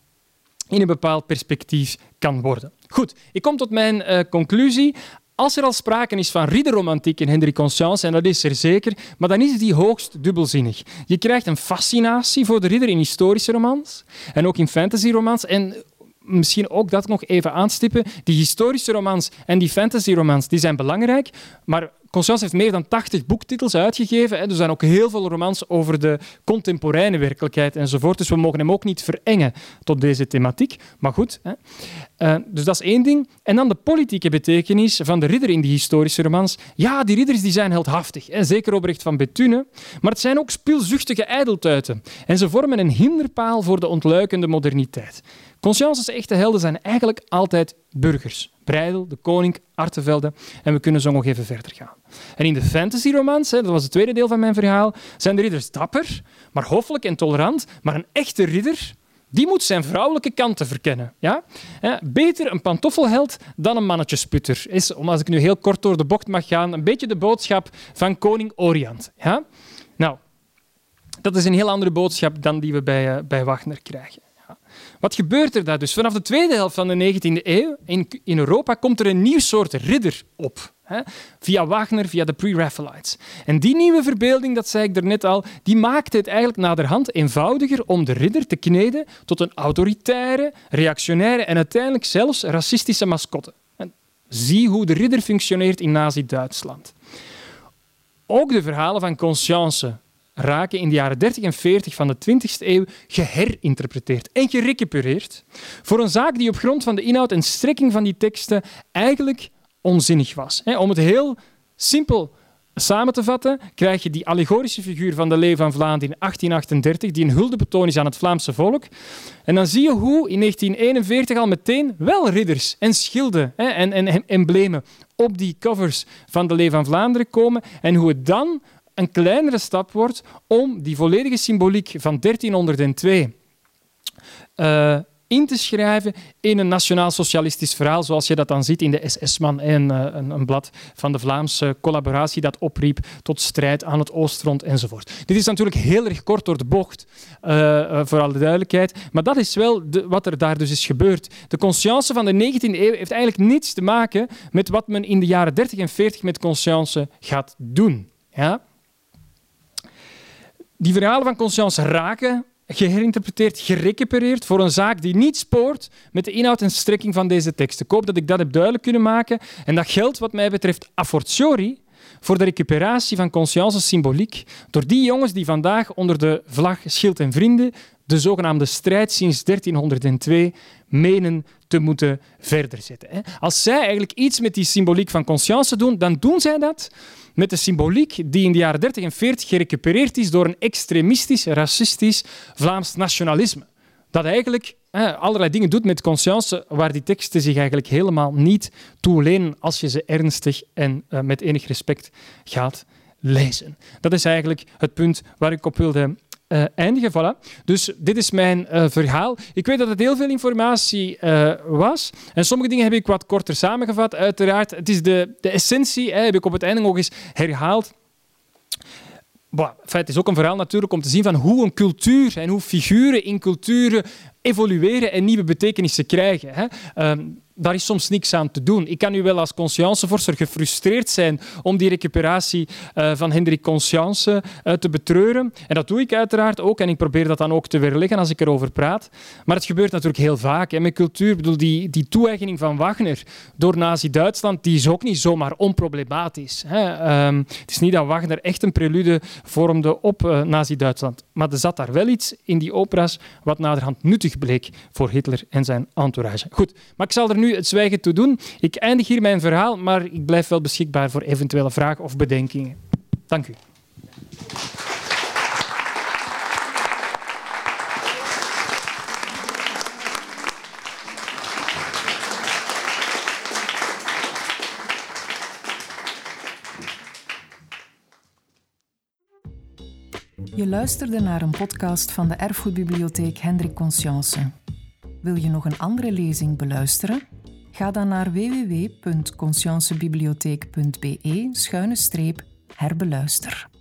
in een bepaald perspectief kan worden. Goed, ik kom tot mijn uh, conclusie. Als er al sprake is van ridderromantiek in Hendrik Conscience, en dat is er zeker, maar dan is die hoogst dubbelzinnig. Je krijgt een fascinatie voor de ridder in historische romans en ook in fantasy-romans. En misschien ook dat nog even aanstippen. Die historische romans en die fantasy-romans die zijn belangrijk, maar Conscience heeft meer dan 80 boektitels uitgegeven. Hè. Er zijn ook heel veel romans over de contemporaine werkelijkheid enzovoort. Dus we mogen hem ook niet verengen tot deze thematiek. Maar goed, hè. Uh, dus dat is één ding. En dan de politieke betekenis van de ridder in die historische romans. Ja, die ridders die zijn heldhaftig. Hè. Zeker Obrecht van Bethune. Maar het zijn ook spilzuchtige ijdeltuiten. En ze vormen een hinderpaal voor de ontluikende moderniteit. Conscience's echte helden zijn eigenlijk altijd burgers. Breidel, de koning, Artevelde. En we kunnen zo nog even verder gaan. En in de fantasy-romans, dat was het tweede deel van mijn verhaal, zijn de ridders dapper, maar hoffelijk en tolerant. Maar een echte ridder, die moet zijn vrouwelijke kanten verkennen. Ja? Beter een pantoffelheld dan een mannetjesputter. Is, om als ik nu heel kort door de bocht mag gaan, een beetje de boodschap van koning Oriant. Ja? Nou, dat is een heel andere boodschap dan die we bij, uh, bij Wagner krijgen. Wat gebeurt er daar dus? Vanaf de tweede helft van de 19e eeuw in, in Europa komt er een nieuw soort ridder op. Via Wagner, via de Pre-Raphaelites. En die nieuwe verbeelding, dat zei ik er net al, die maakte het eigenlijk naderhand eenvoudiger om de ridder te kneden tot een autoritaire, reactionaire en uiteindelijk zelfs racistische mascotte. En zie hoe de ridder functioneert in Nazi-Duitsland. Ook de verhalen van Conscience, raken in de jaren 30 en 40 van de 20e eeuw geherinterpreteerd en gerecupereerd voor een zaak die op grond van de inhoud en strekking van die teksten eigenlijk onzinnig was. Om het heel simpel samen te vatten, krijg je die allegorische figuur van de Leeuw van Vlaanderen in 1838, die een huldebetoon is aan het Vlaamse volk. En dan zie je hoe in 1941 al meteen wel ridders en schilden en, en emblemen op die covers van de Leeuw van Vlaanderen komen en hoe het dan een kleinere stap wordt om die volledige symboliek van 1302 uh, in te schrijven in een nationaal-socialistisch verhaal, zoals je dat dan ziet in de SS-man en uh, een, een, blad van de Vlaamse collaboratie dat opriep tot strijd aan het Oostfront enzovoort. Dit is natuurlijk heel erg kort door de bocht, uh, voor alle duidelijkheid, maar dat is wel de, wat er daar dus is gebeurd. De conscience van de 19e eeuw heeft eigenlijk niets te maken met wat men in de jaren 30 en 40 met conscience gaat doen. Ja? Die verhalen van Conscience raken geherinterpreteerd, gerecupereerd voor een zaak die niet spoort met de inhoud en strekking van deze tekst. Ik hoop dat ik dat heb duidelijk kunnen maken. En dat geldt wat mij betreft a fortiori voor de recuperatie van conscience symboliek door die jongens die vandaag onder de vlag Schild en Vrienden de zogenaamde strijd sinds 1302 menen te moeten verder zetten. Als zij eigenlijk iets met die symboliek van conscience doen, dan doen zij dat met de symboliek die in de jaren 30 en 40 gerecupereerd is door een extremistisch, racistisch Vlaams nationalisme. Dat eigenlijk allerlei dingen doet met conscience waar die teksten zich eigenlijk helemaal niet toe lenen als je ze ernstig en uh, met enig respect gaat lezen. Dat is eigenlijk het punt waar ik op wilde uh, eindigen. Dus dit is mijn uh, verhaal. Ik weet dat het heel veel informatie uh, was. En sommige dingen heb ik wat korter samengevat, uiteraard. Het is de, de essentie, hè, heb ik op het einde nog eens herhaald. Bah, het is ook een verhaal natuurlijk om te zien van hoe een cultuur en hoe figuren in culturen evolueren en nieuwe betekenissen krijgen. Hè. Um, daar is soms niks aan te doen. Ik kan nu wel als consciencevorser gefrustreerd zijn om die recuperatie uh, van Hendrik Conscience uh, te betreuren. En dat doe ik uiteraard ook. En ik probeer dat dan ook te weerleggen als ik erover praat. Maar het gebeurt natuurlijk heel vaak. En met cultuur, bedoel, die, die van Wagner door Nazi-Duitsland, die is ook niet zomaar onproblematisch. Hè. Um, het is niet dat Wagner echt een prelude vormde op uh, Nazi-Duitsland. Maar er zat daar wel iets in die opera's wat naderhand nuttig bleek voor Hitler en zijn entourage. Goed, maar ik zal er nu het zwijgen toe doen. Ik eindig hier mijn verhaal, maar ik blijf wel beschikbaar voor eventuele vragen of bedenkingen. Dank u. Je luisterde naar een podcast van de Erfgoedbibliotheek Hendrik Conscience. Wil je nog een andere lezing beluisteren? Ga dan naar www.consciencebibliotheek.be-herbeluister.